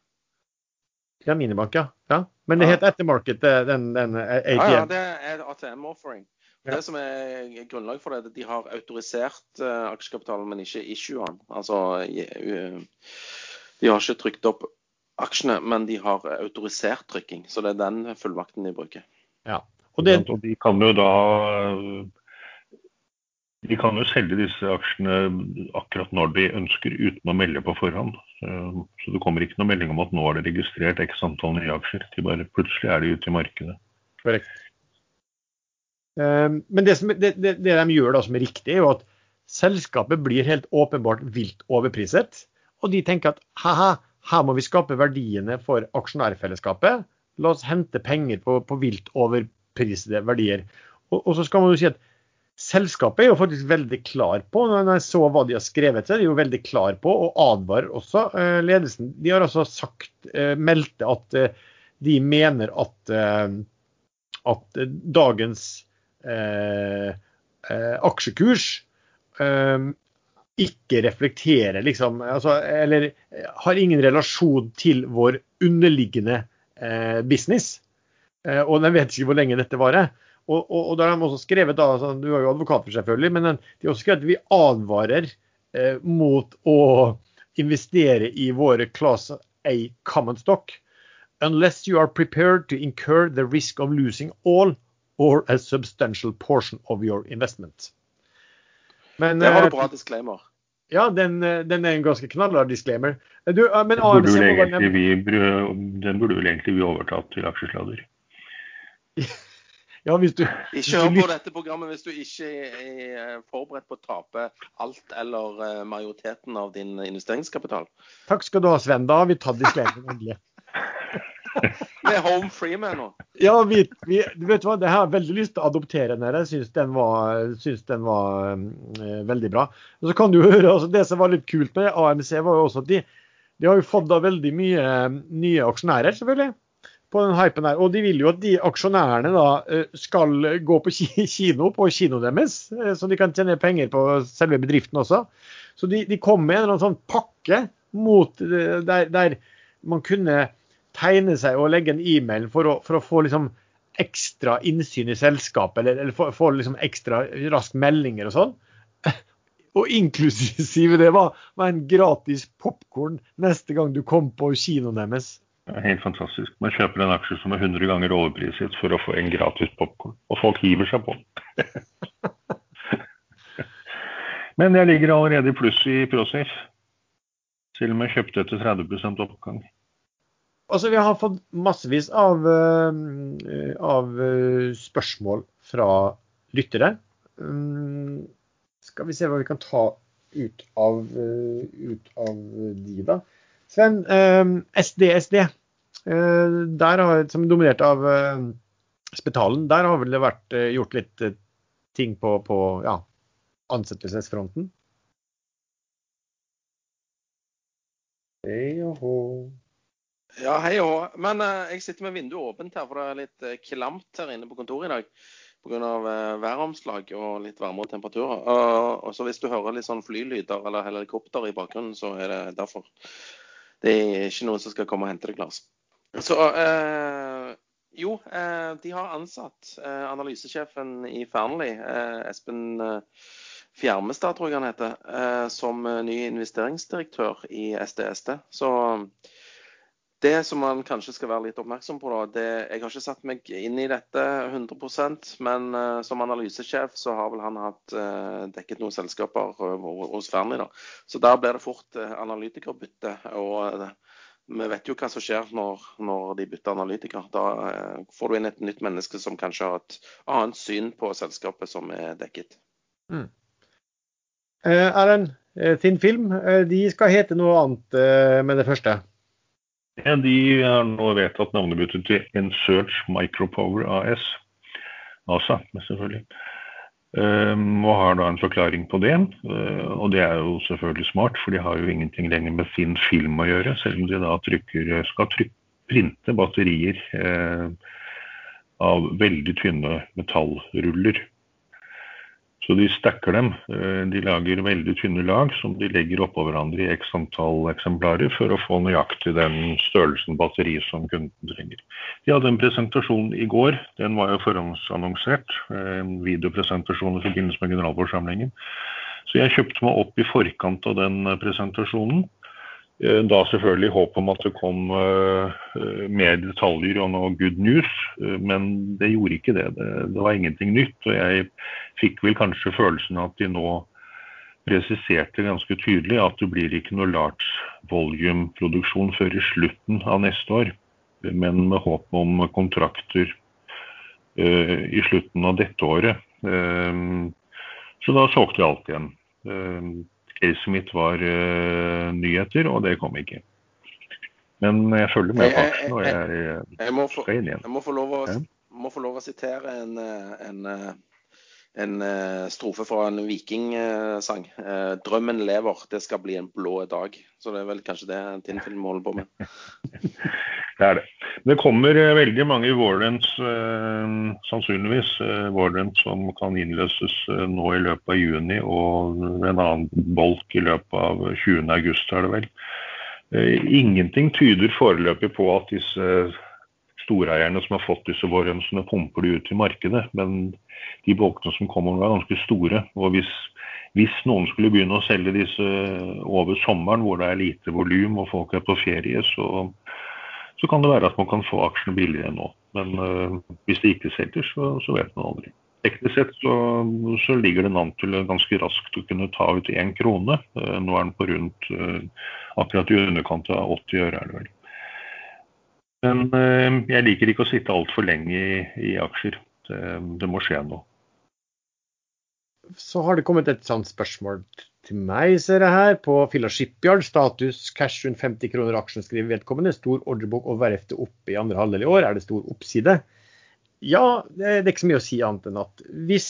Ja, minibank, ja. ja. Men det ja. heter ettermarked, den, den ATM? Ja, ja, det er ATM-offering. Det som er grunnlag for det, er at de har autorisert uh, aksjekapitalen, men ikke issuen. Altså, uh, de har ikke trykt opp aksjene, men de har autorisert trykking. Så det er den fullmakten de bruker. Ja. Og, det... og de kan jo da de kan jo selge disse aksjene akkurat når de ønsker, uten å melde på forhånd. Så det kommer ikke noen melding om at nå er det registrert x antall nye aksjer. De bare Plutselig er de ute i markedet. Korrekt. Ehm, men det, som, det, det, det, de gjør da som er riktig, er jo at selskapet blir helt åpenbart vilt overpriset. Og de tenker at ha-ha, her må vi skape verdiene for aksjonærfellesskapet. La oss hente penger på, på vilt overprisede verdier. Og, og så skal man jo si at Selskapet er jo faktisk veldig klar på, når jeg så hva de har skrevet, så er de jo veldig klar på og advarer også eh, ledelsen. De har altså sagt, eh, meldte at eh, de mener at, at dagens aksjekurs ikke reflekterer liksom, altså, Eller har ingen relasjon til vår underliggende business. Og de vet ikke hvor lenge dette varer. Og, og, og da har de også skrevet, da, altså, Du er jo advokat for selvfølgelig, men de har også skrevet at vi advarer eh, mot å investere i våre class A common stock unless you are prepared to incur the risk of losing all or a substantial portion of your investment. Men, det var du eh, bra disclaimer. Ja, den, den er en ganske knallhard disclaimer. Du, men den, burde egentlig vi, den burde vel egentlig vi overtatt til aksjesladder. Ja, hvis du, ikke hør på dette programmet hvis du ikke er forberedt på å tape alt eller eh, majoriteten av din investeringskapital. Takk skal du ha, Sven. Da har vi tatt disclaimeren endelig. Er home free med nå. Ja, vi, vi, du vet hva, det har veldig lyst til å adoptere den. Jeg syns den var, synes den var uh, veldig bra. Og så kan du høre, altså Det som var litt kult med AMC, var jo også at de, de har jo fått da veldig mye nye aksjonærer, selvfølgelig på den hypen her. Og de vil jo at de aksjonærene da eh, skal gå på kino på kinoen deres, eh, så de kan tjene penger på selve bedriften også. Så de, de kom med en eller annen sånn pakke mot, eh, der, der, man kunne tegne seg og legge en e-mail for, for, å få liksom ekstra innsyn i selskapet, eller, eller få, liksom ekstra rask meldinger og sånn. Og inklusive det var, var en gratis popkorn neste gang du kom på kinoen deres. Det er helt fantastisk. Man kjøper en aksje som er 100 ganger overpriset for å få en gratis popkorn. Og folk hiver seg på. Men jeg ligger allerede i pluss i Prosafe. Selv om jeg kjøpte etter 30% oppgang. Altså, Vi har fått massevis av, uh, av uh, spørsmål fra lyttere. Um, skal vi se hva vi kan ta ut av, uh, ut av de, da. Sven, SDSD, eh, eh, der har, som er dominert av eh, Spetalen, der har vel det vært gjort litt ting på, på ja, ansettelsesfronten? Og hå. Ja, hei og. Men uh, jeg sitter med vinduet åpent her, for det er litt uh, klamt her inne på kontoret i dag. Pga. Uh, væromslag og litt varme og temperaturer. Uh, og så hvis du hører litt sånn flylyder eller helikopter i bakgrunnen, så er det derfor. Det er ikke noen som skal komme og hente deg, Lars. Så eh, jo, eh, de har ansatt eh, analysesjefen i Fearnley, eh, Espen eh, Fjermestad, tror jeg han heter, eh, som ny investeringsdirektør i SDSD. Så det som man kanskje skal være litt oppmerksom på, da, det, jeg har ikke satt meg inn i dette 100% men uh, som analysesjef så har vel han hatt uh, dekket noen selskaper uh, hos Fearnley. Så der blir det fort analytikerbytte. og vi vet jo hva som skjer når, når de bytter analytiker. Da får du inn et nytt menneske som kanskje har et annet syn på selskapet som er dekket. Mm. Erlend, Tinn Film de skal hete noe annet med det første? De har nå vedtatt navnebytte til Ensearch Micropower AS. NASA, selvfølgelig. Um, og har da en forklaring på det. Uh, og det er jo selvfølgelig smart, for de har jo ingenting lenger med Finn Film å gjøre, selv om de da trykker, skal trykke, printe batterier uh, av veldig tynne metallruller. Så de stacker dem. Eh, de lager veldig tynne lag som de legger oppå hverandre i x antall eksemplarer for å få nøyaktig den størrelsen batteri som kunden trenger. De hadde en presentasjon i går. Den var jo forhåndsannonsert. Eh, en videopresentasjon i forbindelse med generalforsamlingen. Så jeg kjøpte meg opp i forkant av den presentasjonen. Eh, da selvfølgelig håp om at det kom uh, mer detaljer og noe good news, uh, men det gjorde ikke det. det. var ingenting nytt. Og jeg fikk vel kanskje følelsen at de nå presiserte ganske tydelig at det blir ikke noe large volume-produksjon før i slutten av neste år, men med håp om kontrakter i slutten av dette året. så da solgte jeg alt igjen caset mitt var uh, nyheter, og det kom ikke. Men jeg følger med på aksjen, og jeg, jeg, jeg, må få, inn igjen. Jeg må få lov å, må få lov å sitere en, eh, en, eh, en strofe fra en vikingsang. 'Drømmen lever, det skal bli en blå dag'. Så det er vel kanskje det Tinnfilm holder på med. det er det. Det kommer veldig mange warrants, eh, sannsynligvis, eh, warrants som kan innløses eh, nå i løpet av juni, og en annen bolk i løpet av 20. august, er det vel. Eh, ingenting tyder foreløpig på at disse storeierne som har fått disse warrantsene, pumper de ut i markedet. Men de bolkene som kommer er ganske store. og hvis hvis noen skulle begynne å selge disse over sommeren, hvor det er lite volum og folk er på ferie, så, så kan det være at man kan få aksjene billigere nå. Men uh, hvis det ikke selger, så, så vet man aldri. teknisk sett så, så, ligger den an til ganske raskt å kunne ta ut én krone. Uh, nå er den på rundt uh, akkurat i underkant av 80 øre, er det vel. Men uh, jeg liker ikke å sitte altfor lenge i, i aksjer. Det, det, må skje noe. Så har det kommet et sånt spørsmål til meg, ser jeg her. På Filla Shipyard, status cash rundt 50 kroner aksjen, skriver vedkommende. Stor ordrebok og verftet oppe i andre halvdel i år. Er det stor oppside? Ja, det er ikke så mye å si annet enn at hvis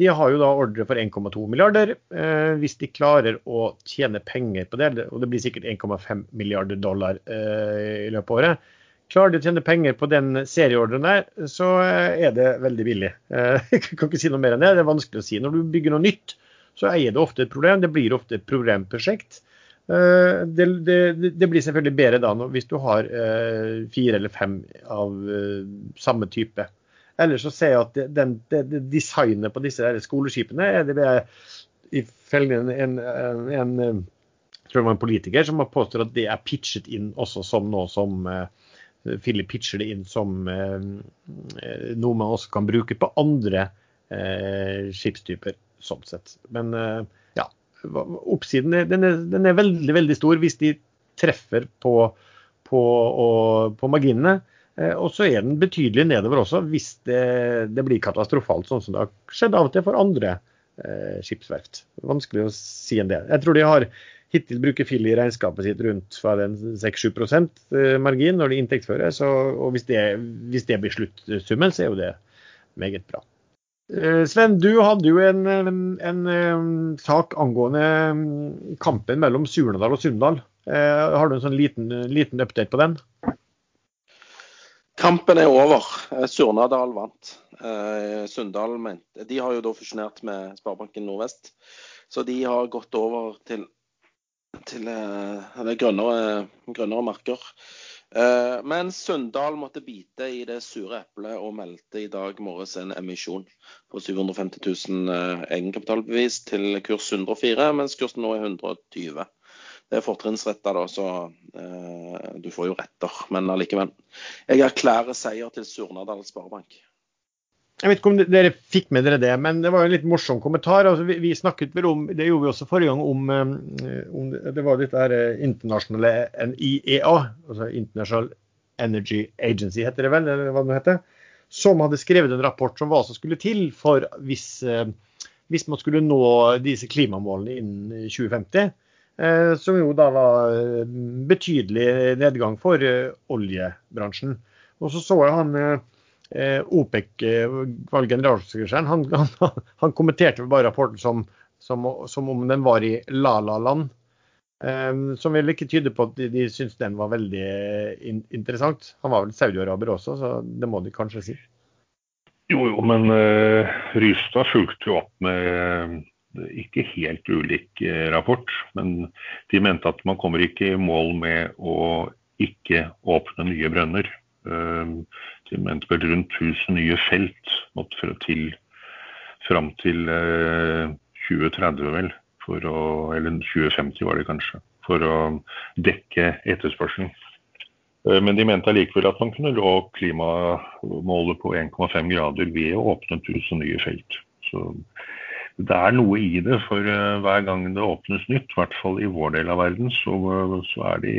De har jo da ordre for 1,2 milliarder. Eh, hvis de klarer å tjene penger på det, og det blir sikkert 1,5 milliarder dollar eh, i løpet av året, Klarer de å tjene penger på den serieordren der, så eh, er det veldig billig. Eh, jeg kan ikke si noe mer enn det. Det er vanskelig å si. Når du bygger noe nytt, så eier det ofte et problem. Det blir ofte et programprosjekt. Eh, det, det, det blir selvfølgelig bedre da hvis du har fire eller fem av samme type. Ellers så ser jeg at den, det, designet på disse skoleskipene er det ifølge en, en, en, tror det var en politiker som har påstått at det er pitchet inn også som noe som Philip pitcher det inn som eh, noe man også kan bruke på andre eh, skipstyper, sånn sett. Men eh, ja, oppsiden er, den er, den er, veldig, veldig stor hvis de treffer på, på, og, på marginene. Og så er den betydelig nedover også hvis det, det, blir katastrofalt, sånn som det har skjedd av og til for andre eh, skipsverft. Vanskelig å si en del. Jeg tror de har hittil bruker Phil i regnskapet sitt rundt 6-7 eh, margin når de inntektsfører. Så, og hvis det, hvis det, blir sluttsummen, så er jo det meget bra. Eh, Sven, du hadde jo en, en, en sak angående kampen mellom Surnadal og Sunndal. Eh, har du en sånn liten, liten update på den? Kampen er over. Surnadal vant. Sunndal De har jo da fusjonert med Sparebanken Nordvest. Så de har gått over til til grønnere, grønnere, marker. Uh, men Sunndal måtte bite i det sure eplet og meldte i dag morges en emisjon på 750 000 uh, egenkapitalbevis til kurs 104, mens kursen nå er 120. Det er fortrinnsretta, da, så uh, du får jo retter. Men allikevel. Jeg erklærer seier til Surnadal Sparebank. Jeg vet ikke om dere fikk med dere det, men det var en litt morsom kommentar. Altså, vi, vi, snakket vel om, Det gjorde vi også forrige gang, om, eh, om det var dette her eh, internasjonale IEA, altså International Energy Agency, heter det vel, eller hva det heter, som hadde skrevet en rapport om hva som skulle til for hvis, eh, hvis man skulle nå disse klimamålene innen 2050. Som jo da var betydelig nedgang for oljebransjen. Og så så jeg han eh, OPEC eh, var generalsekretæren, han, han, han, kommenterte bare rapporten som, som, som, om den var i la-la-land. Um, som vil ikke tyde på at de, de syntes den var veldig in interessant. Han var vel saudi-araber også, så det må de kanskje si. Jo, jo, men uh, Rystad fulgte jo opp med ikke helt ulik rapport. Men de mente at man kommer ikke i mål med å ikke åpne nye brønner. Uh, rundt 1000 nye felt til fram til 2030, eh, vel. Å, eller 2050 var det kanskje. For å dekke etterspørselen. Eh, men de mente allikevel at man kunne nå klimamålet på 1,5 grader ved å åpne 1000 nye felt. Så det er noe i det, for eh, hver gang det åpnes nytt, i hvert fall i vår del av verden, så, så, de,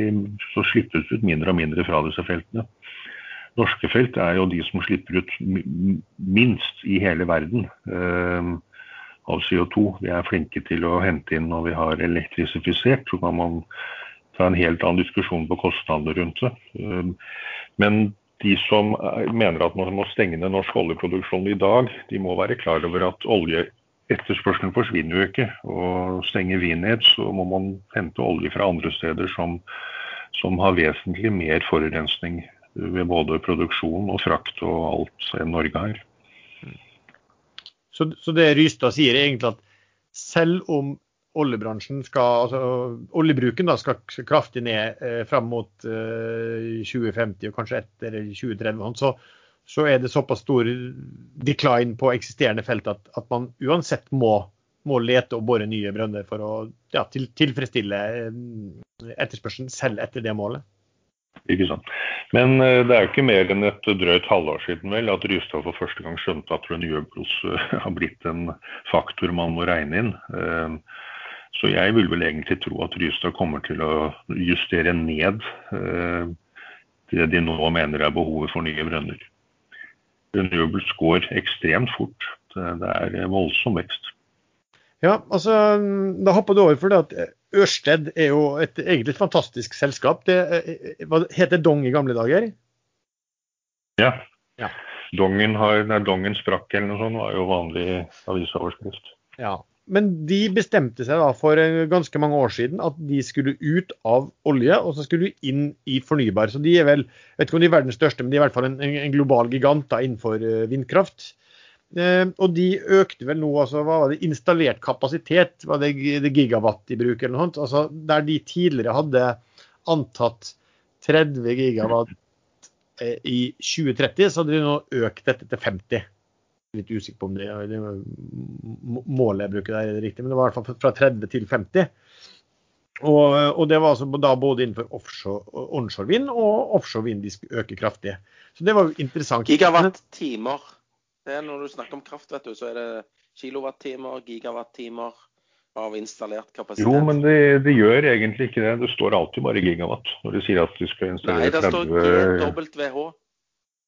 så slippes det ut mindre og mindre fra disse feltene norske felt er jo de som slipper ut minst i hele verden eh, av CO2. Vi er flinke til å hente inn når vi har elektrisifisert. Så kan man ta en helt annen diskusjon på kostnader rundt det. Eh, men de som mener at man må stenge ned norsk oljeproduksjon i dag, de må være klar over at oljeetterspørselen forsvinner jo ikke. Og stenger vi ned, så må man hente olje fra andre steder som, som har vesentlig mer forurensning ved både produksjon og frakt og alt Norge er. Så, så, det Rystad sier er egentlig at selv om oljebransjen skal, altså oljebruken da, skal kraftig ned eh, fram mot eh, 2050 og kanskje etter 2030, så, så, er det såpass stor decline på eksisterende felt at, at man uansett må, må, lete og bore nye brønner for å ja, til, tilfredsstille eh, etterspørselen selv etter det målet. Ikke sant. Men uh, det er jo ikke mer enn et drøyt halvår siden vel at Rystad for første gang skjønte at renewables uh, har blitt en faktor man må regne inn. Uh, så jeg vil vel egentlig tro at Rystad kommer til å justere ned det de nå mener er behovet for nye brønner. Renewables går ekstremt fort. Det er voldsom vekst. Ja, altså, Da hopper du over for det at Ørsted er jo et egentlig et fantastisk selskap. Det hva heter Dong i gamle dager? Ja. ja. Dongen, har, nei, Dongen sprakk eller noe sånt, var jo vanlig avisoverskrift. Ja. Men de bestemte seg da for ganske mange år siden at de skulle ut av olje, og så skulle de inn i fornybar. Så de er vel, jeg vet ikke om de er verdens største, men de er i hvert fall en, en global gigant da, innenfor eh, vindkraft. Eh, og de økte vel nå, altså hva var det, installert kapasitet, var det, det gigawatt i bruk eller noe sånt. Altså der de tidligere hadde antatt 30 gigawatt eh, i 2030, så hadde de nå økt dette til 50. Litt usikker på om det, det målet jeg bruker der er riktig, men det var i hvert fall fra 30 til 50. Og, og, det var altså da både innenfor offshore, onshore vind og offshore vind de skulle øke kraftig. Så det var jo interessant. Gigawatt-timer det er når du snakker om kraft, vet du, så er det kilowattimer, gigawattimer av installert kapasitet. Jo, men det, det, gjør egentlig ikke det. Det står alltid bare gigawatt når du sier at du skal installere 30 Nei, det står WH.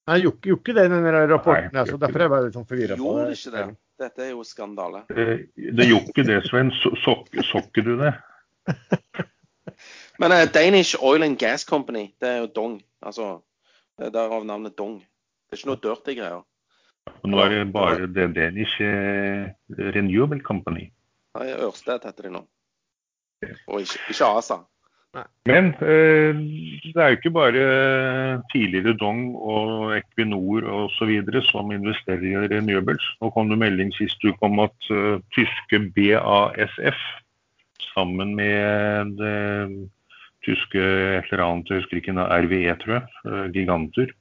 Nei, gjorde ikke det i den rapporten. Nei, altså, derfor er jeg bare litt sånn forvirra. Gjorde det ikke det? Dette er jo skandale. Det, det gjorde ikke det, Sven. Så, så ikke du det? Men uh, Danish Oil and Gas Company, det er jo Dong. Altså, Derav navnet Dong. Det er ikke noe dirty greier. Nå er det bare det Danish Renewable Company. Nei, Ørsted heter de nå. Og ikke, ikke ASA. Men eh, det er jo ikke bare tidligere Dong og Equinor osv. som investerer i renewables. Nå kom det melding sist uke om at uh, tyske BASF sammen med det tyske et eller annet, jeg husker ikke, RVE, tror jeg, uh, giganter, Eh,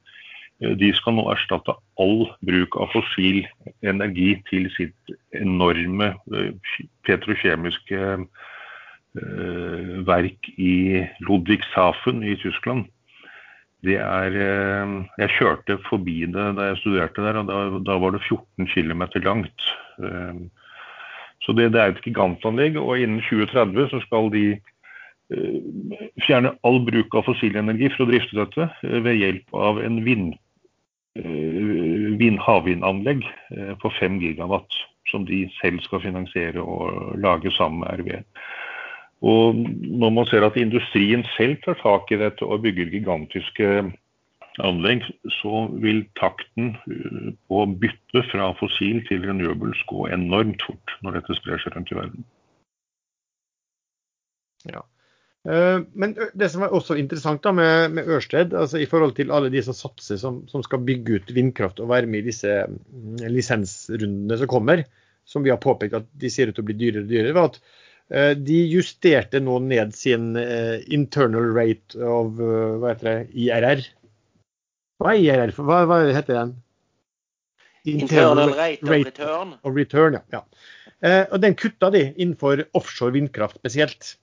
de skal nå erstatte all bruk av fossil energi til sitt enorme eh, petrokjemiske eh, verk i Ludwigshafen i Tyskland. Er Jeg kjørte forbi det da jeg studerte der, og da, da var det 14 km langt. Så det, det, er et gigantanlegg, og innen 2030 så skal de fjerne all bruk av fossil energi for å drifte dette ved hjelp av en vind Eh, havvindanlegg eh, på 5 gigawatt, som de selv skal finansiere og lage sammen med RV. Og når man ser at industrien selv tar tak i dette og bygger gigantiske anlegg, så vil takten på å bytte fra fossil til renewables gå enormt fort når dette sprer seg rundt i verden. Ja. Eh, men det som er også interessant da med, med Ørsted, altså i forhold til alle de som satser som, som, skal bygge ut vindkraft og være med i disse mm, lisensrundene som kommer, som vi har påpekt at de ser ut til å bli dyrere og dyrere, var at uh, de justerte nå ned sin uh, internal rate of hva heter det, IRR. Hva er IRR? Hva, hva heter den? Internal, internal rate, of return. Of return ja. ja. og den kutta de innenfor offshore vindkraft spesielt.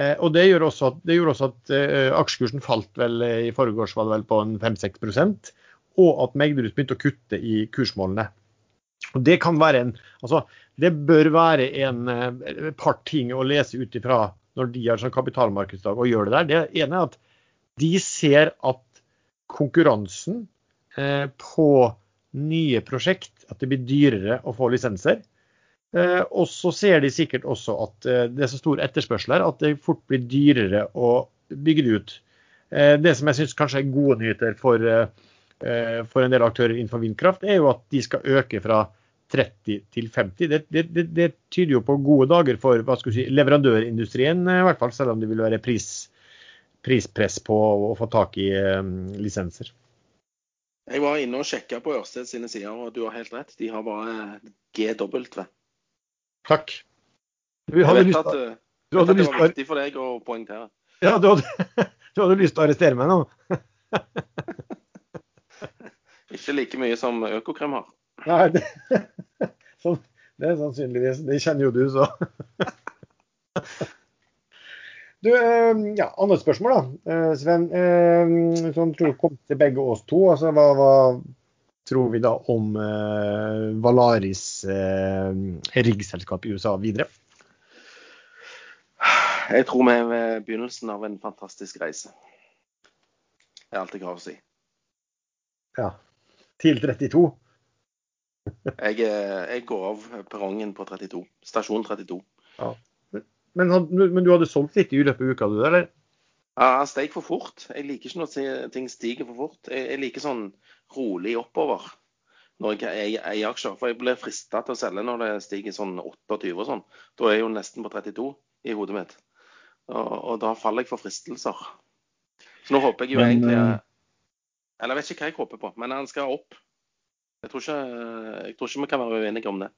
Eh, og Det gjorde også at, gjorde også at eh, aksjekursen falt vel eh, i forgårs var det vel på 5-6 og at Megderud begynte å kutte i kursmålene. Og Det kan være en, altså det bør være en, et par ting å lese ut ifra når de har sånn kapitalmarkedsdag og gjør det der. Det ene er at de ser at konkurransen eh, på nye prosjekt, at det blir dyrere å få lisenser. Eh, og så ser de sikkert også at eh, det er så stor etterspørsel her at det fort blir dyrere å bygge det ut. Eh, det som jeg syns kanskje er gode nyheter for, for, en del aktører innenfor vindkraft, er jo at de skal øke fra 30 til 50. Det, det, det, tyder jo på gode dager for si, leverandørindustrien, i hvert fall, selv om det vil være pris, prispress på å få tak i lisenser. Jeg var inne og sjekka på Ørsted sine sider, og du har helt rett. De har bare GW. Takk. Du hadde lyst at, du hadde lyst, det var viktig for deg å poengtere. Ja, du hadde, du hadde lyst til å arrestere meg nå? Ikke like mye som Økokrem har. Nei, det, så, det er sannsynligvis Det kjenner jo du, så. Du, eh, ja, andre spørsmål, da. Eh, Sven, eh, som tror kom til begge oss to. altså Hva, hva tror vi da om eh, Valaris eh, riggselskap i USA videre? Jeg tror vi er ved begynnelsen av en fantastisk reise. Det er alt jeg har å si. Ja. Til 32? Jeg, eh, jeg går av perrongen på 32. Stasjon 32. Ja. Men, men, du hadde solgt litt i løpet av uka, du, eller? Ja, han steg for fort. Jeg liker ikke når ting stiger for fort. Jeg, liker sånn rolig oppover når jeg eier aksjer. For jeg blir frista til å selge når det stiger sånn 28 og sånn. Da er jeg jo nesten på 32 i hodet mitt. Og, og da faller jeg for fristelser. Så nå håper jeg jo men, egentlig eh, Eller jeg vet ikke hva jeg håper på, men han skal opp. Jeg tror ikke, jeg tror ikke vi kan være uenige om det.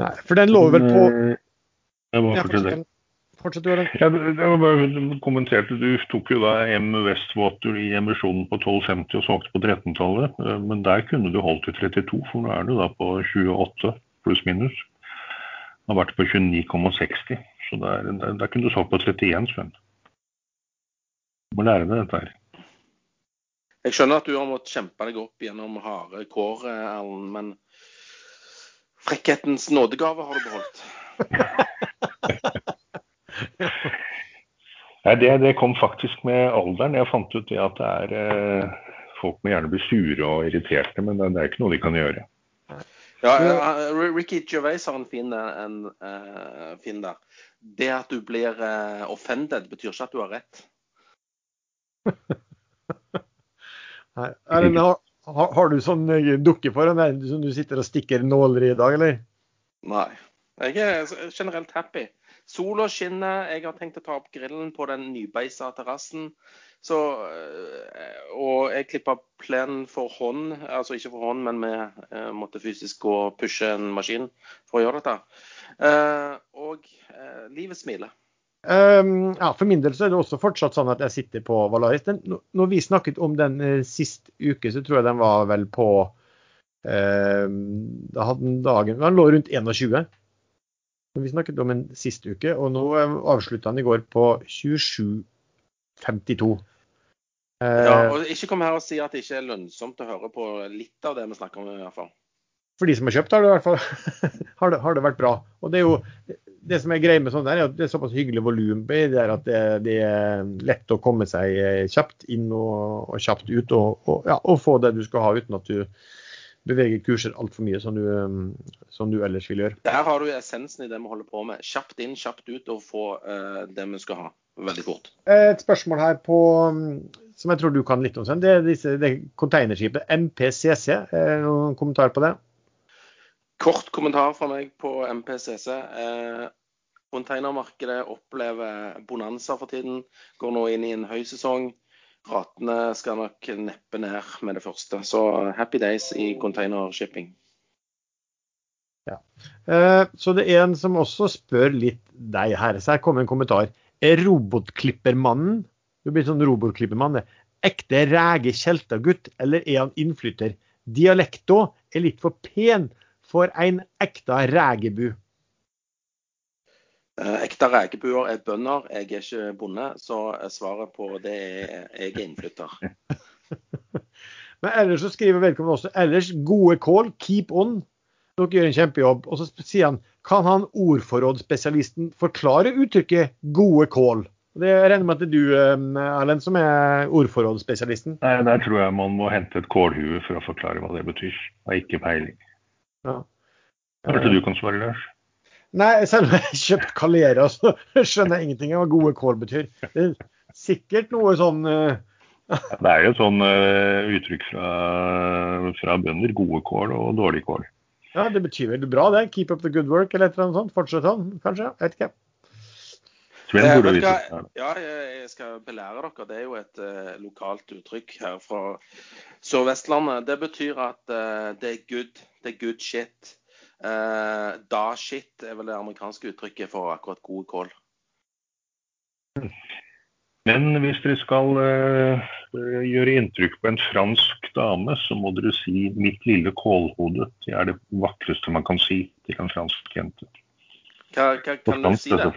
Nei, for den lå vel på eh, jeg må fortelle det. Fortsett du, Erlend. Ja, jeg bare kommenterte, Du tok jo da M Westwater i emisjonen på 12,50 og solgte på 13-tallet. Eh, men der kunne du holdt til 32, for nå er du da på 28 pluss-minus. Har vært på 29,60. Så der, der, der, kunne du solgt på 31, Sven. Du må lære deg dette her. Jeg skjønner at du har måttet kjempe deg opp gjennom harde kår, Erlend. Men frekkhetens nådegave har du beholdt. Nei, det, det, kom faktisk med alderen. Jeg fant ut det at det er eh, Folk må gjerne bli sure og irriterte, men det, det er ikke noe de kan gjøre. Ja, Ricky Gervais har en fin, en, uh, fin der. Det at du blir uh, offended, betyr ikke at du har rett. Nei, Erlend, har, har, du sånn dukke foran deg som du sitter og stikker nåler i i dag, eller? Nei. Jeg er generelt happy. Sola skinner. Jeg har tenkt å ta opp grillen på den nybeisa terrassen. Eh, og jeg klippa plenen for hånd, altså ikke for hånd, men vi eh, måtte fysisk gå og pushe en maskin for å gjøre dette. Eh, og eh, livet smiler. Um, ja, For min del så er det også fortsatt sånn at jeg sitter på Valaris. Den, når vi snakket om den eh, sist uke, så tror jeg den var vel på eh, Da hadde den dagen Den lå rundt 21. Vi snakket om en sist uke, og nå avslutta han i går på 27,52. Ja, eh, og Ikke kom her og si at det ikke er lønnsomt å høre på litt av det vi snakker om. i hvert fall. For de som har kjøpt, har det i hvert fall har det, har det vært bra. Og Det er jo det som er greia med sånn der, er at det er såpass hyggelig volum på det, at det, det, er lett å komme seg kjapt inn og, og kjapt ut, og, og, ja, og, få det du skal ha uten at du beveger kurser altfor mye som du, um, som du, ellers vil gjøre. Der har du essensen i det vi holder på med. Kjapt inn, kjapt ut og få uh, det vi skal ha. Veldig fort. Et spørsmål her på, um, som jeg tror du kan litt om, Det er disse, det containerskipet MPCC. Noen kommentar på det? Kort kommentar fra meg på MPCC. Eh, containermarkedet opplever bonanza for tiden. Går nå inn i en høysesong. Ratene skal nok neppe ned med det første. Så happy days i containershipping. Ja. Eh, så det er en som også spør litt deg her. Så her kommer en kommentar. Er robotklippermannen du blir sånn robotklippermann, ekte rege kjeltagutt, eller er han innflytter? Dialekta er litt for pen for en ekte rægebu. Eh, ekte rekebuer er bønder, jeg er ikke bonde. Så svaret på det er jeg er innflytter. Men ellers så skriver vedkommende også ellers gode kål, keep on. Dere gjør en kjempejobb. Og så sier han kan han ordforrådsspesialisten forklare uttrykket 'gode kål'? Det regner med at det er du eh, Erlend, som er ordforrådsspesialisten? Nei, Der tror jeg man må hente et kålhue for å forklare hva det betyr. Jeg har ikke peiling. Ja. Kanskje du kan svare, Lars? Nei, selv om jeg har kjøpt Calera, så skjønner jeg ingenting av hva gode kål betyr. Det er sikkert noe sånn uh... Det er jo et sånn uh, uttrykk fra, fra, bønder. Gode kål og dårlig kål. Ja, det betyr vel bra, det. Keep up the good work eller et eller annet sånt. Fortsett sånn, kanskje. Jeg vet ikke. Sven burde vise Ja, jeg skal belære dere. Det er jo et uh, lokalt uttrykk her fra Sør-Vestlandet. Det betyr at det er good. Det er good shit. Uh, da shit er vel det amerikanske uttrykket for akkurat god kål. Men hvis dere skal uh, gjøre inntrykk på en fransk dame, så må dere si 'mitt lille kålhode'. Det er det vakreste man kan si til en fransk jente. Hva, hva, kan du si det?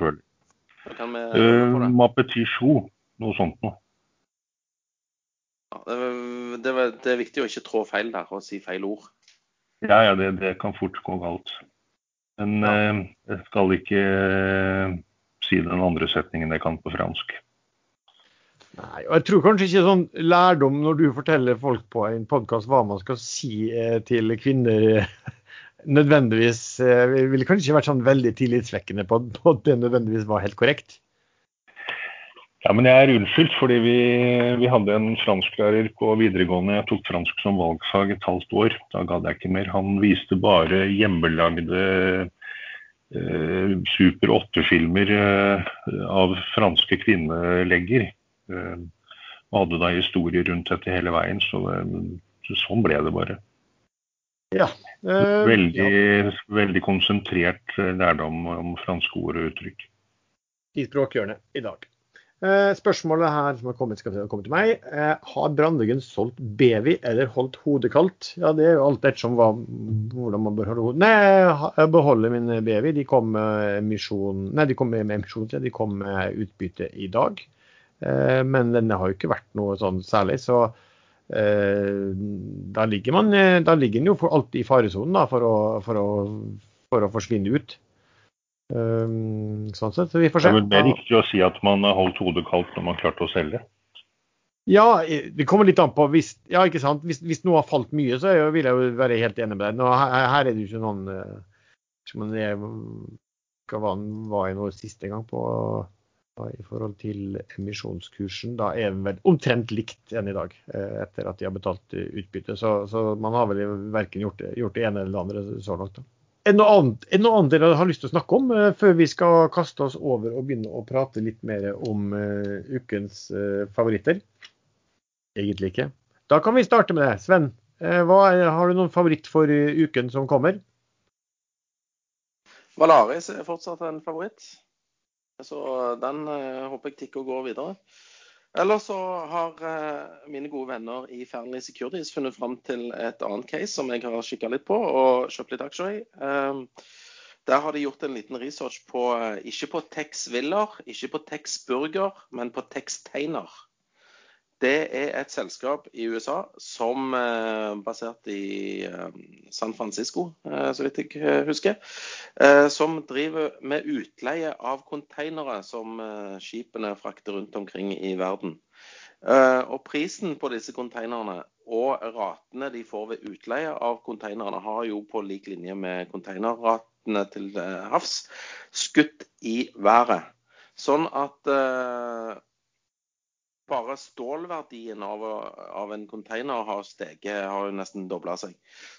Kan vi Uh, ma petit chou, noe sånt noe. Ja, det, det, det er viktig å ikke trå feil der og si feil ord. Ja, ja, det, det kan fort gå galt. Men Ja. eh, jeg skal ikke eh, si den andre setningen jeg kan på fransk. Nei, og jeg tror kanskje ikke sånn lærdom når du forteller folk på en podkast hva man skal si eh, til kvinner, nødvendigvis ville kanskje ikke vært sånn veldig tillitsvekkende på at det nødvendigvis var helt korrekt. Ja, men jeg er unnskyldt, fordi vi, vi hadde en fransklærer på videregående. Jeg tok fransk som valgfag et halvt år. Da gadd jeg ikke mer. Han viste bare hjemmelagde eh, Super 8-filmer eh, av franske kvinnelegger. Eh, og hadde da historier rundt dette hele veien, så, det, sånn ble det bare. Eh, Veldig, ja, veldig konsentrert eh, lærdom om franske ord og uttrykk. I språkhjørnet i dag. Eh, spørsmålet her som har kommet, skal komme til meg. Eh, har Brandeggen solgt Bevi eller holdt hodet kaldt? Ja, det er jo alt ettersom hva, hvordan man bør holde hodet. Nei, jeg beholder min Bevi. De kom med emisjon Nei, de kom med emisjon, de kom med utbytte i dag. Eh, men denne har jo ikke vært noe sånn særlig, så da ligger man da ligger den jo alltid i faresonen for, for, for å forsvinne ut. Um, sånn sett, så vi får Det se. er vel mer riktig å si at man har holdt hodet kaldt når man klarte å selge. Ja, det kommer litt an på hvis, ja, ikke sant? hvis, hvis noe har falt mye, så jeg, vil jeg jo være helt enig med deg. Nå, her, her er det jo ikke noen eh, som det hva var jeg nå siste gang på da, i forhold til emisjonskursen. Da er den vel omtrent likt enn i dag, eh, etter at de har betalt eh, utbytte. Så, så man har vel verken gjort det, gjort det ene eller det andre så langt. da. Er det noe annet, er dere har lyst til å snakke om eh, før vi skal kaste oss over og begynne å prate litt mer om eh, ukens eh, favoritter? Egentlig ikke. Da kan vi starte med det. Sven, hva har du noen favoritt for uken som kommer? Valaris er fortsatt en favoritt. Så den håper jeg tikker og går videre. Ellers så har eh, mine gode venner i Fearnley Securities funnet fram til et annet case som jeg har kikka litt på og kjøpt litt aksjer i. Um, der har de gjort en liten research på eh, ikke på Tex Willer, ikke på Tex Burger, men på Tex Tainer. Det er et selskap i USA som er basert i eh, San Francisco, eh, så vidt jeg eh, husker. eh, Som driver med utleie av containere som eh, skipene frakter rundt omkring i verden. Eh, Og prisen på disse konteinerne og ratene de får ved utleie av konteinerne, har jo på lik linje med konteinerratene til eh, havs skutt i været. Sånn at eh, bare stålverdien av, av en container har steget, har jo nesten dobla seg.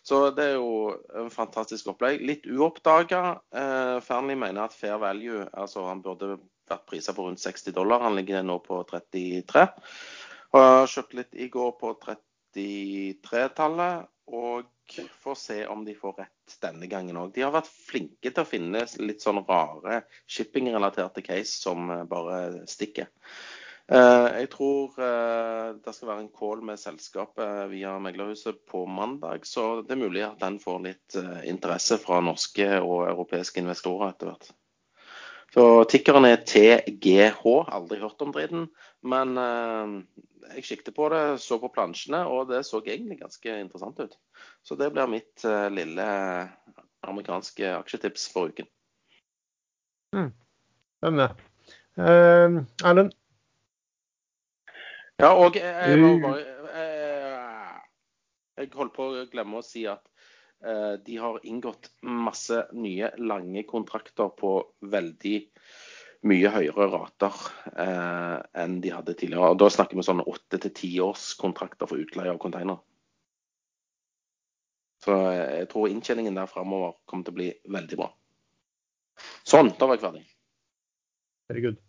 Så det er jo en fantastisk opplegg. Litt uoppdaga. Eh, Fearnley mener at fair value altså han burde vært prisa på rundt 60 dollar. Han ligger nå på 33. Har kjøpt litt i går på 33-tallet. Og får se om de får rett denne gangen òg. De har vært flinke til å finne litt sånn rare shipping-relaterte case som bare stikker. Eh, Jeg tror eh, det skal være en call med selskapet via meglerhuset på mandag, så det er mulig at den får litt eh, interesse fra norske og europeiske investorer etter hvert. Så Tikkeren er TGH, aldri hørt om driten, men eh, jeg sikter på det, så på plansjene, og det så egentlig ganske interessant ut. Så det blir mitt eh, lille amerikanske aksjetips for uken. Spennende. Uh, Erlend? Ja, og jeg, jeg må bare eh, Jeg holdt på å glemme å si at eh, de har inngått masse nye, lange kontrakter på veldig mye høyere rater eh, enn de hadde tidligere. Og Da snakker vi sånn åtte til ti års kontrakter for utleie av container. Så eh, jeg tror inntjeningen der framover kommer til å bli veldig bra. Sånn, da var jeg ferdig. Good.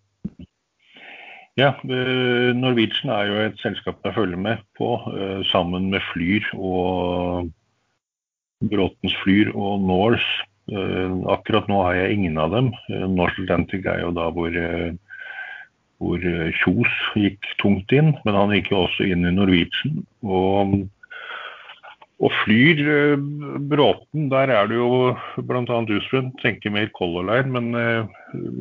Ja, Norwegian er jo et selskap jeg følger med på, eh, sammen med Flyr og Bråtens Flyr og Norse. Eh, Akkurat nå har jeg ingen av dem. Eh, Norse Atlantic er jo da hvor, hvor Kjos gikk tungt inn, men han gikk jo også inn i Norwegian. Og, Og flyr eh, Bråten, der er det jo bl.a. Usrun tenker mer Color Line. Men eh,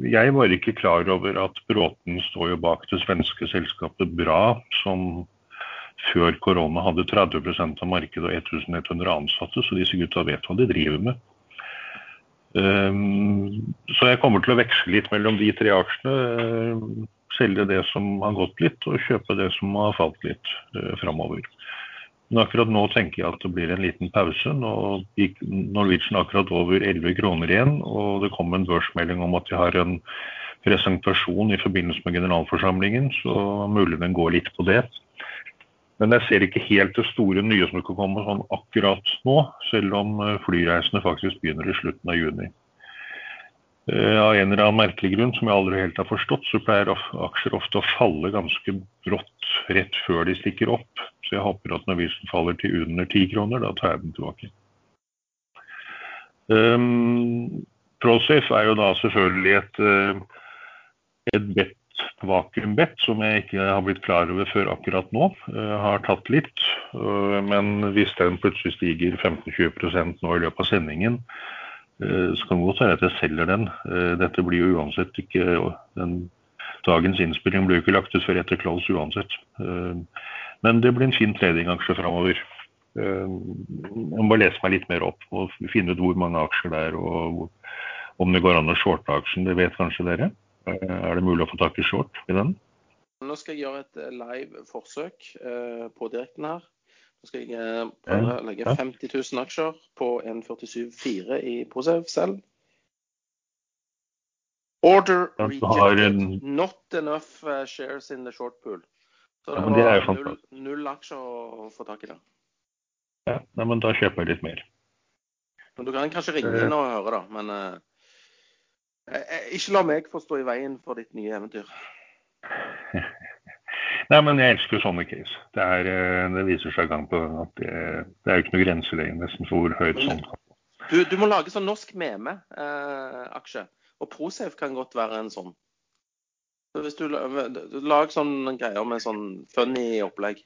jeg var ikke klar over at Bråten står jo bak det svenske selskapet Bra, som før korona hadde 30% av markedet og 1100 ansatte. Så disse gutta vet hva de driver med. Um, så jeg kommer til å veksle litt mellom de tre aksjene. Selge det som har gått litt, og kjøpe det som har falt litt uh, framover. Men akkurat nå tenker jeg at det blir en liten pause. Nå gikk Norwegian akkurat over 11 kroner igjen, og det kom en børsmelding om at de har en presentasjon i forbindelse med generalforsamlingen, så mulig den går litt på det. Men jeg ser ikke helt det store nye som kan komme sånn akkurat nå, selv om flyreisene faktisk begynner i slutten av juni. Eh, av en eller annen merkelig grunn som jeg aldri helt har forstått, så pleier aksjer ofte å falle ganske brått rett før de stikker opp. Så jeg håper at når visen faller til under 10 kroner, da tar jeg den tilbake. Um, ProSafe er jo da selvfølgelig et, eh, et bet, vakuumbett som jeg ikke har blitt klar over før akkurat nå. Uh, har tatt litt. Men hvis den plutselig stiger 15-20% nå i løpet av sendingen, Eh, så kan det godt være at jeg selger den. Eh, dette blir jo uansett ikke den, Dagens innspilling blir jo ikke lagt ut før etter close uansett. Eh, men det blir en fin tradingaksje framover. Jeg må bare lese meg litt mer opp og finne ut hvor mange aksjer det er og om det går an å shorte aksjen. Det vet kanskje dere? Er det mulig å få tak i short i den? Nå skal jeg gjøre et live forsøk på direkten her. Så skal jeg eh, prøve å legge 50 000 aksjer på 1,47,4 i Prosev selv. Order rejected. Not enough uh, shares in the short pool. Så det, ja, var null, null, aksjer å få tak i der. Ja, nei, men da kjøper jeg litt mer. Men Du kan kanskje ringe inn og høre, da. Men uh, ikke la meg få stå i veien for ditt nye eventyr. Nei, men jeg elsker sånne case. Det, er, eh, det viser seg gang på gang at det, det er jo ikke noe grense lenger nesten for hvor høyt sånn kan du, du, må lage sånn norsk meme-aksje. Eh, og Prosafe kan godt være en sånn. Så hvis du, du lager sånne greier med sånn funny opplegg.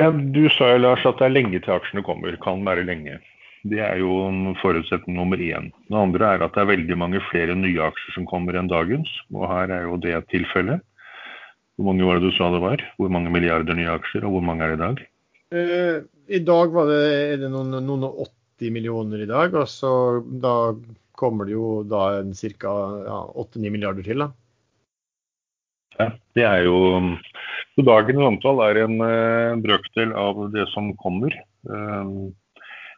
Ja, du sa jo Lars at det er lenge til aksjene kommer. Kan være lenge. Det er jo forutsetning nummer én. Det andre er at det er veldig mange flere nye aksjer som kommer enn dagens. Og her er jo det tilfellet. Hvor mange var det du sa det var? Hvor mange milliarder nye aksjer, og hvor mange er det i dag? Uh, I dag var det, er det noen, noen og 80 millioner i dag. Og så da kommer det jo da ca. Ja, 8-9 milliarder til. da. Ja, det er jo Så dagens antall er en uh, brøkdel av det som kommer. Uh,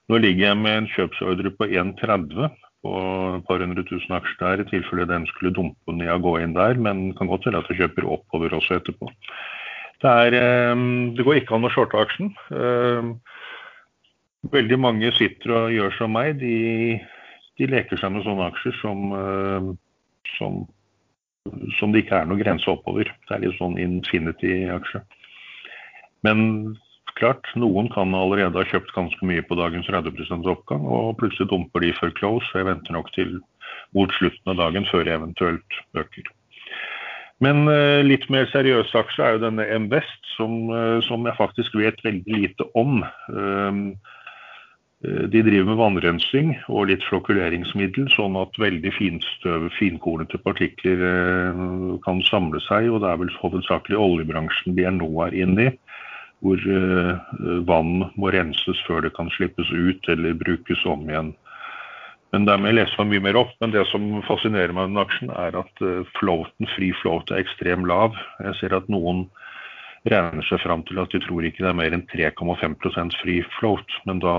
nå ligger jeg med en kjøpsordre på 1,30 på et par hundre tusen aksjer der, i tilfelle den skulle dumpe ned og gå inn der. Men kan godt hende at de kjøper oppover også etterpå. Det, er, eh, det, går ikke an å shorte aksjen. Eh, veldig mange sitter og gjør som meg. De, de leker seg med sånne aksjer som, eh, som, som det ikke er noen grense oppover. Det er litt sånn infinity-aksje. Men klart, noen kan allerede ha kjøpt ganske mye på dagens 30 oppgang, og plutselig dumper de før close. Jeg venter nok til mot slutten av dagen før jeg eventuelt øker. Men uh, litt mer seriøs aksje er jo denne Invest, som, uh, som, jeg faktisk vet veldig lite om. Uh, de driver med vannrensing og litt flokuleringsmiddel, sånn at veldig finstøve, finkornete partikler kan samle seg. og Det er vel hovedsakelig oljebransjen de er nå er inne i hvor eh, vann må renses før det kan slippes ut eller brukes om igjen. Men Dermed leser jeg mye mer opp. Men det som fascinerer meg med den aksjen, er at eh, floaten, fri float er ekstremt lav. Jeg ser at noen regner seg fram til at de tror ikke det er mer enn 3,5% fri float. Men da,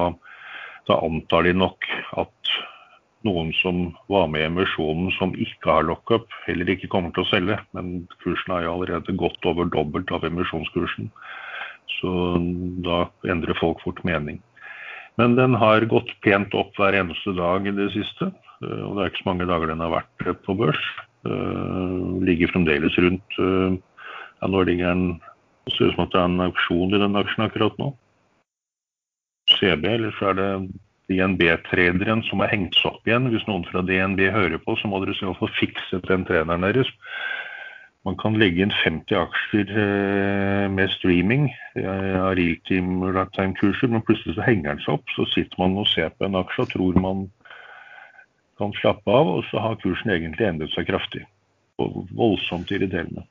da, antar de nok at noen som var med i emisjonen som ikke har lockup, heller ikke kommer til å selge. Men kursen er jo allerede godt over dobbelt av emisjonskursen. Så da endrer folk fort mening. Men den har gått pent opp hver eneste dag i det siste. Eh, og det er ikke så mange dager den har vært på børs. Uh, ligger fremdeles rundt ja, Nå ligger den Det ser ut som at det er en auksjon i den aksjen akkurat nå. CB, eller så er det DNB-trederen som har hengt seg opp igjen. Hvis noen fra DNB hører på, så må dere se å få fikset den treneren deres. Man kan legge inn 50 aksjer eh, med streaming av realtime lifetime-kurser, men plutselig så henger den seg opp. Så sitter man og ser på en aksje og tror man kan slappe av, og så har kursen egentlig endret seg kraftig. Og voldsomt irriterende.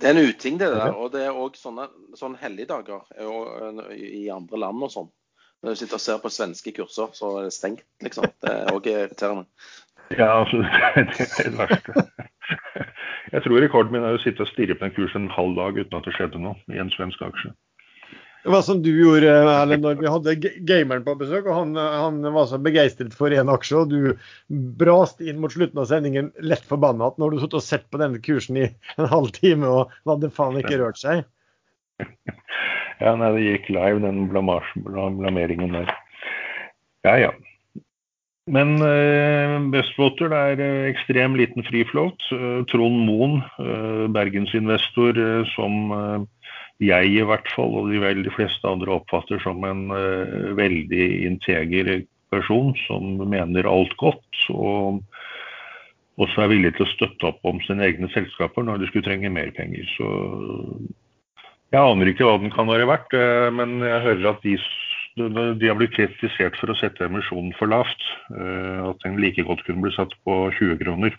Det er en uting, det der. Og det er òg sånne, sånne helligdager i andre land og sånn. Når du sitter og ser på svenske kurser, så er det stengt, liksom. Det er òg irriterende. Ja, altså, det er det verste. Jeg tror rekorden min er å sitte og stirre på en kurs en halv dag uten at det skjedde noe i en svensk aksje. Det var som du gjorde Erlend, når vi hadde gameren på besøk. og Han, han var så begeistret for én aksje, og du braste inn mot slutten av sendingen lett forbanna når du satt og sett på denne kursen i en halv time og den hadde faen ikke rørt seg. Ja, nei, det gikk live, den blameringen der. Ja, ja. Men eh, Bestwater det er eh, ekstrem liten friflåt. Eh, Trond Moen, eh, bergensinvestor eh, som eh, jeg i hvert fall, og de veldig fleste andre oppfatter som en eh, veldig integer person som mener alt godt. Og også er villig til å støtte opp om sine egne selskaper når de skulle trenge mer penger. Så jeg aner ikke hva den kan være verdt, men jeg hører at de de har blitt kritisert for å sette emisjonen for lavt. Eh, at den like godt kunne bli satt på 20 kroner.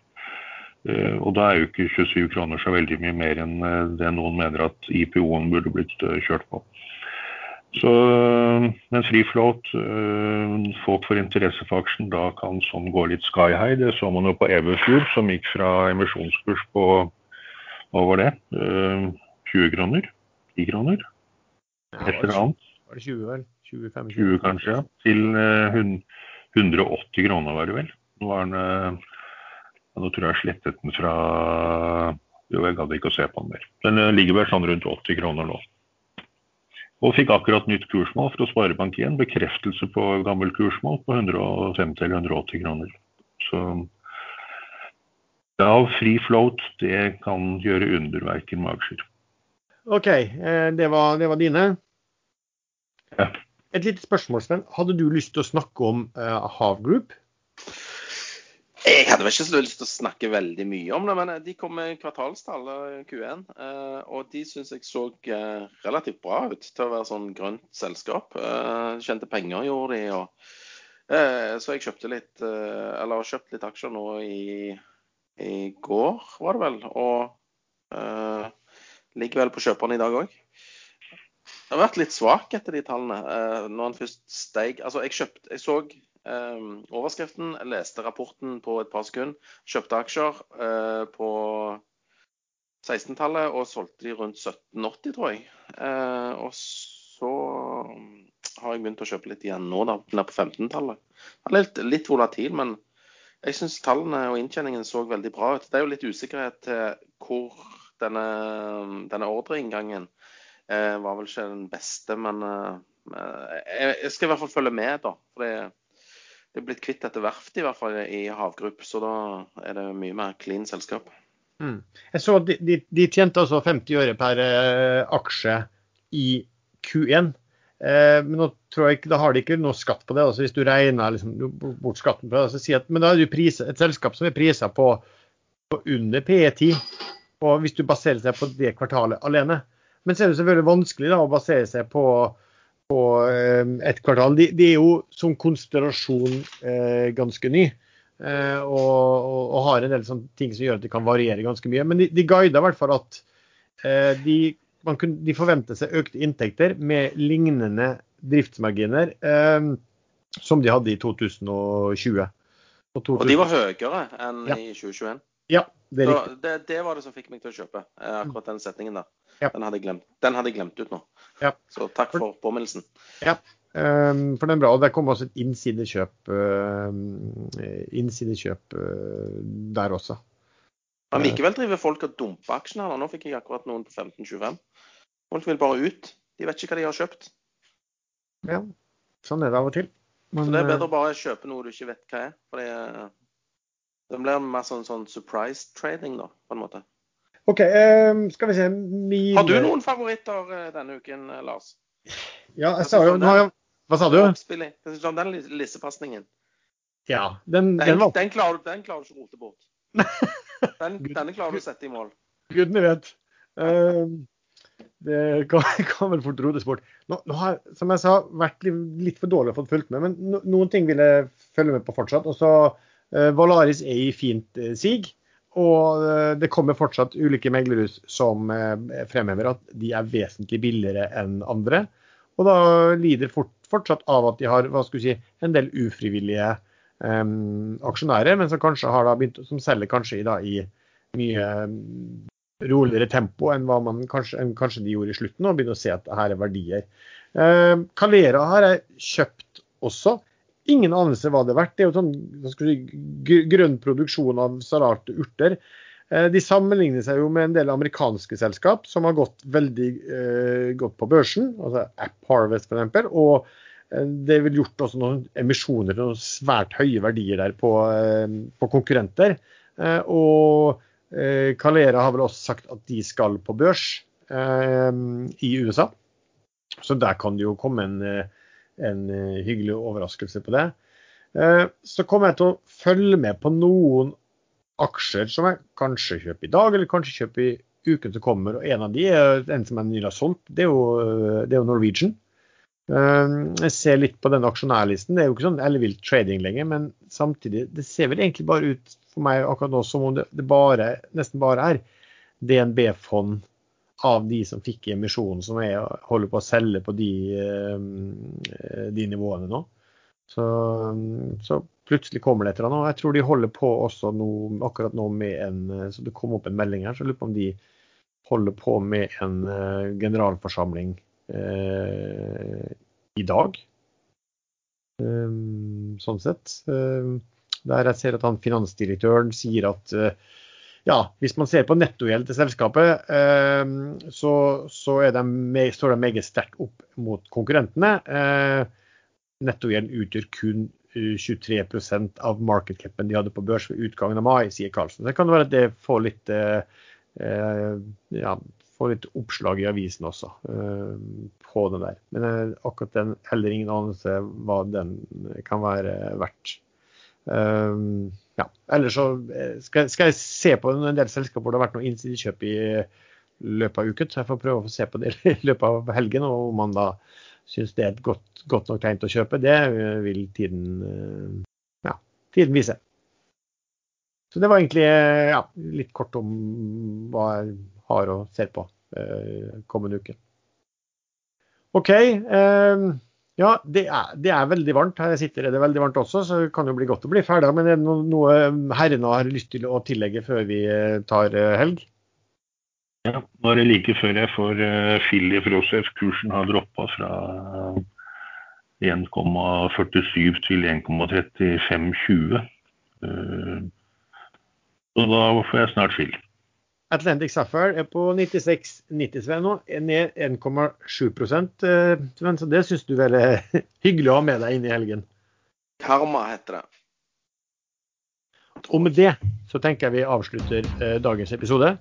Eh, og da er jo ikke 27 kroner så veldig mye mer enn eh, det noen mener at IPO-en burde blitt kjørt på. Så en fri float, folk får interesse for aksjen, da kan sånn gå litt sky high. Det så man jo på Everfjord, som gikk fra emisjonskurs på hva var det, 20 kroner? 10 kroner? Et eller annet. Var det 20, vel? 20, 20 kanskje, ja. Til 180 eh, kroner, var det vel. Nå, den, eh, nå tror jeg jeg slettet den fra Jo, jeg gadd ikke å se på den mer. Den eh, ligger vel sånn rundt 80 kroner nå. Og fikk akkurat nytt kursmål fra Sparebank1. Bekreftelse på gammel kursmål på 150 eller 180 kroner. Så ja, free float, det kan gjøre underverker med aksjer. OK, det var, det var dine. Ja. Et lite spørsmål, Sven. Hadde du lyst til å snakke om uh, Hav Group? Jeg hadde vel ikke lyst til å snakke veldig mye om det, men de kom med kvartalstall Q1. Eh, og de syns jeg så eh, relativt bra ut til å være sånn grønt selskap. Kjente penger gjorde de. Og, så jeg kjøpte litt, eller har kjøpt litt aksjer nå i, i går, var det vel. Og ligger vel på kjøperen i dag òg. Har vært litt svak etter de tallene. Uh, når han først steig Altså, jeg kjøpte Jeg så um, overskriften, leste rapporten på et par sekunder, kjøpte aksjer uh, på 16-tallet og solgte de rundt 1780, tror jeg. Uh, og så har jeg begynt å kjøpe litt igjen nå, da, ned på 15-tallet. Litt, litt volatil, men jeg syns tallene og inntjeningen så veldig bra ut. Det er jo litt usikkerhet til hvor denne, denne ordreinngangen eh, var vel ikke den beste, men eh, jeg skal i hvert fall følge med, da. For det, det er blitt kvitt dette verftet i hvert fall i Havgrupp, så da er det mye mer clean selskap. Mm. Jeg så de, de, de, tjente altså 50 øre per eh, aksje i Q1. Eh, men nå tror jeg ikke, da har de ikke noe skatt på det. altså Hvis du regner liksom, bort skatten på det, så si at, men da er det et selskap som er prisa på, på under PE10. Og hvis du baserer deg på det kvartalet alene, men så er det selvfølgelig vanskelig da, å basere seg på, på eh, et kvartal. De, de, er jo som konstellasjon eh, ganske ny. Eh, og, og, og, har en del ting som gjør at de kan variere ganske mye. Men de, de guider i hvert fall at eh, de, kunne, de, forventer seg økte inntekter med lignende driftsmarginer som de hadde i 2020. Og, 2020. og de var høyere enn ja. i 2021? Ja, det er riktig. Det, det, var det som fikk meg til å kjøpe, akkurat den setningen der. Ja. Den, hadde jeg glemt, den hadde jeg glemt ut nå. Ja. Så takk for påminnelsen. Ja, um, for den er bra. Og det kom også et innsidekjøp, uh, innsidekjøp uh, der også. Men likevel driver folk og dumper aksjene. Nå fikk jeg akkurat noen på 15,25. Folk vil bare ut. De vet ikke hva de har kjøpt. Ja, sånn er det av og til. Men, så det er bedre å bare kjøpe noe du ikke vet hva er. For det, det blir mer sånn, sånn surprise trading, da, på en måte. OK, um, skal vi se Min... Har du noen favoritter uh, denne uken, uh, Lars? Ja, jeg sa jo jeg, Hva sa du? Sånn den lissepasningen. Ja, den, den, den, den, klarer, den klarer du ikke å rote bort. Den, denne klarer du å sette i mål. Gudene vet. Uh, det kan, kan, vel fort rotes bort. Nå, nå, har som jeg sa, vært litt for dårlig å få fulgt med, men no, noen ting vil jeg følge med på fortsatt. Og så uh, Valaris er i fint uh, sig. Og det kommer fortsatt ulike meglerhus som fremhever at de er vesentlig billigere enn andre. Og da lider fort, fortsatt av at de har hva skal vi si, en del ufrivillige um, aksjonærer, men som kanskje har da begynt, som selger kanskje da, i mye roligere tempo enn hva man kanskje, kanskje de gjorde i slutten, og begynner å se at her er verdier. Uh, Calera har jeg kjøpt også. Ingen anelse hva det er verdt. Det er jo sånn grønn produksjon av salarte urter. Uh, de sammenligner seg jo med en del amerikanske selskap som har gått veldig eh, godt på børsen, altså App Harvest f.eks. Og Eh, det er vel gjort også noen emisjoner til noen svært høye verdier der på, eh, på konkurrenter. Eh, og Calera har vel også sagt at de skal på børs i USA. Så der kan det jo komme en, en hyggelig overraskelse på det. Så kommer jeg til å følge med på noen aksjer som jeg kanskje kjøper i dag, eller kanskje kjøper i uken som kommer. og En av de er en som jeg nylig har solgt. Det er jo, det er jo Norwegian. Jeg ser litt på den aksjonærlisten. Det er jo ikke sånn ellevilt trading lenger, men samtidig, det ser vel egentlig bare ut for meg akkurat nå som om det bare, nesten bare er DNB-fond av de som fikk emisjonen, som er, holder på å selge på de, ehm, de nivåene nå. Så, så, plutselig kommer det et eller annet. Jeg tror de holder på også nå, akkurat nå med en Så det kom opp en melding her, så jeg lurer på om de holder på med en uh, generalforsamling Eh, i dag. Sånn sett. Der jeg ser at han finansdirektøren sier at uh, ja, hvis man ser på nettogjeld til selskapet, uh, så, så de står de meget sterkt opp mot konkurrentene. Uh, nettogjeld utgjør kun 23% av markedcapen de hadde på børs ved utgangen av mai, sier Karlsen. Det kan være at det får litt ja, får litt oppslag i avisen også på den der. Men akkurat den heller ingen anelse hva den kan være verdt. Uh, ja. Ellers så skal, skal, jeg se på en del selskaper hvor det har vært noe innsidekjøp i løpet av uken. Så jeg får prøve å se på det i løpet av helgen. Og om man da syns det er et godt, godt nok tegn til å kjøpe, det vil tiden, ja, tiden vise. Så det var egentlig ja, litt kort om hva jeg har og ser på eh, kommende uke. OK. Eh, ja, det er, det er, veldig varmt. Her jeg sitter er det veldig varmt også, så det kan jo bli godt å bli ferdig. Men er det noe, herrene har lyst til å tillegge før vi eh, tar eh, helg? Ja, nå er det like før jeg får uh, Filly Frosef. Kursen har droppa fra 1,47 til 1,3520. Uh, så da får jeg snart fill. Atlantic Sapphire er på 96,90 Sven nå, ned 1,7 eh, Sven, så det syns du vel er hyggelig å ha med deg inn i helgen? Karma heter det. Og med det så tenker jeg vi avslutter eh, dagens episode.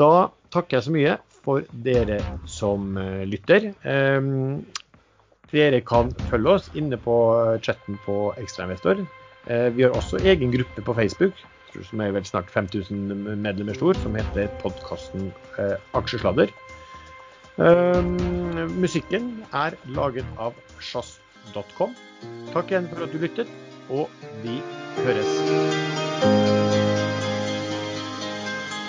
Da takker jeg så mye for dere som eh, lytter. Eh, dere kan følge oss inne på chatten på Ekstrainvestor. Uh, vi har også egen gruppe på Facebook som er vel snart 5000 medlemmer stor, som heter podkasten eh, Aksjesladder. Um, musikken er laget av sjazz.com. Takk igjen for at du lyttet, og vi høres.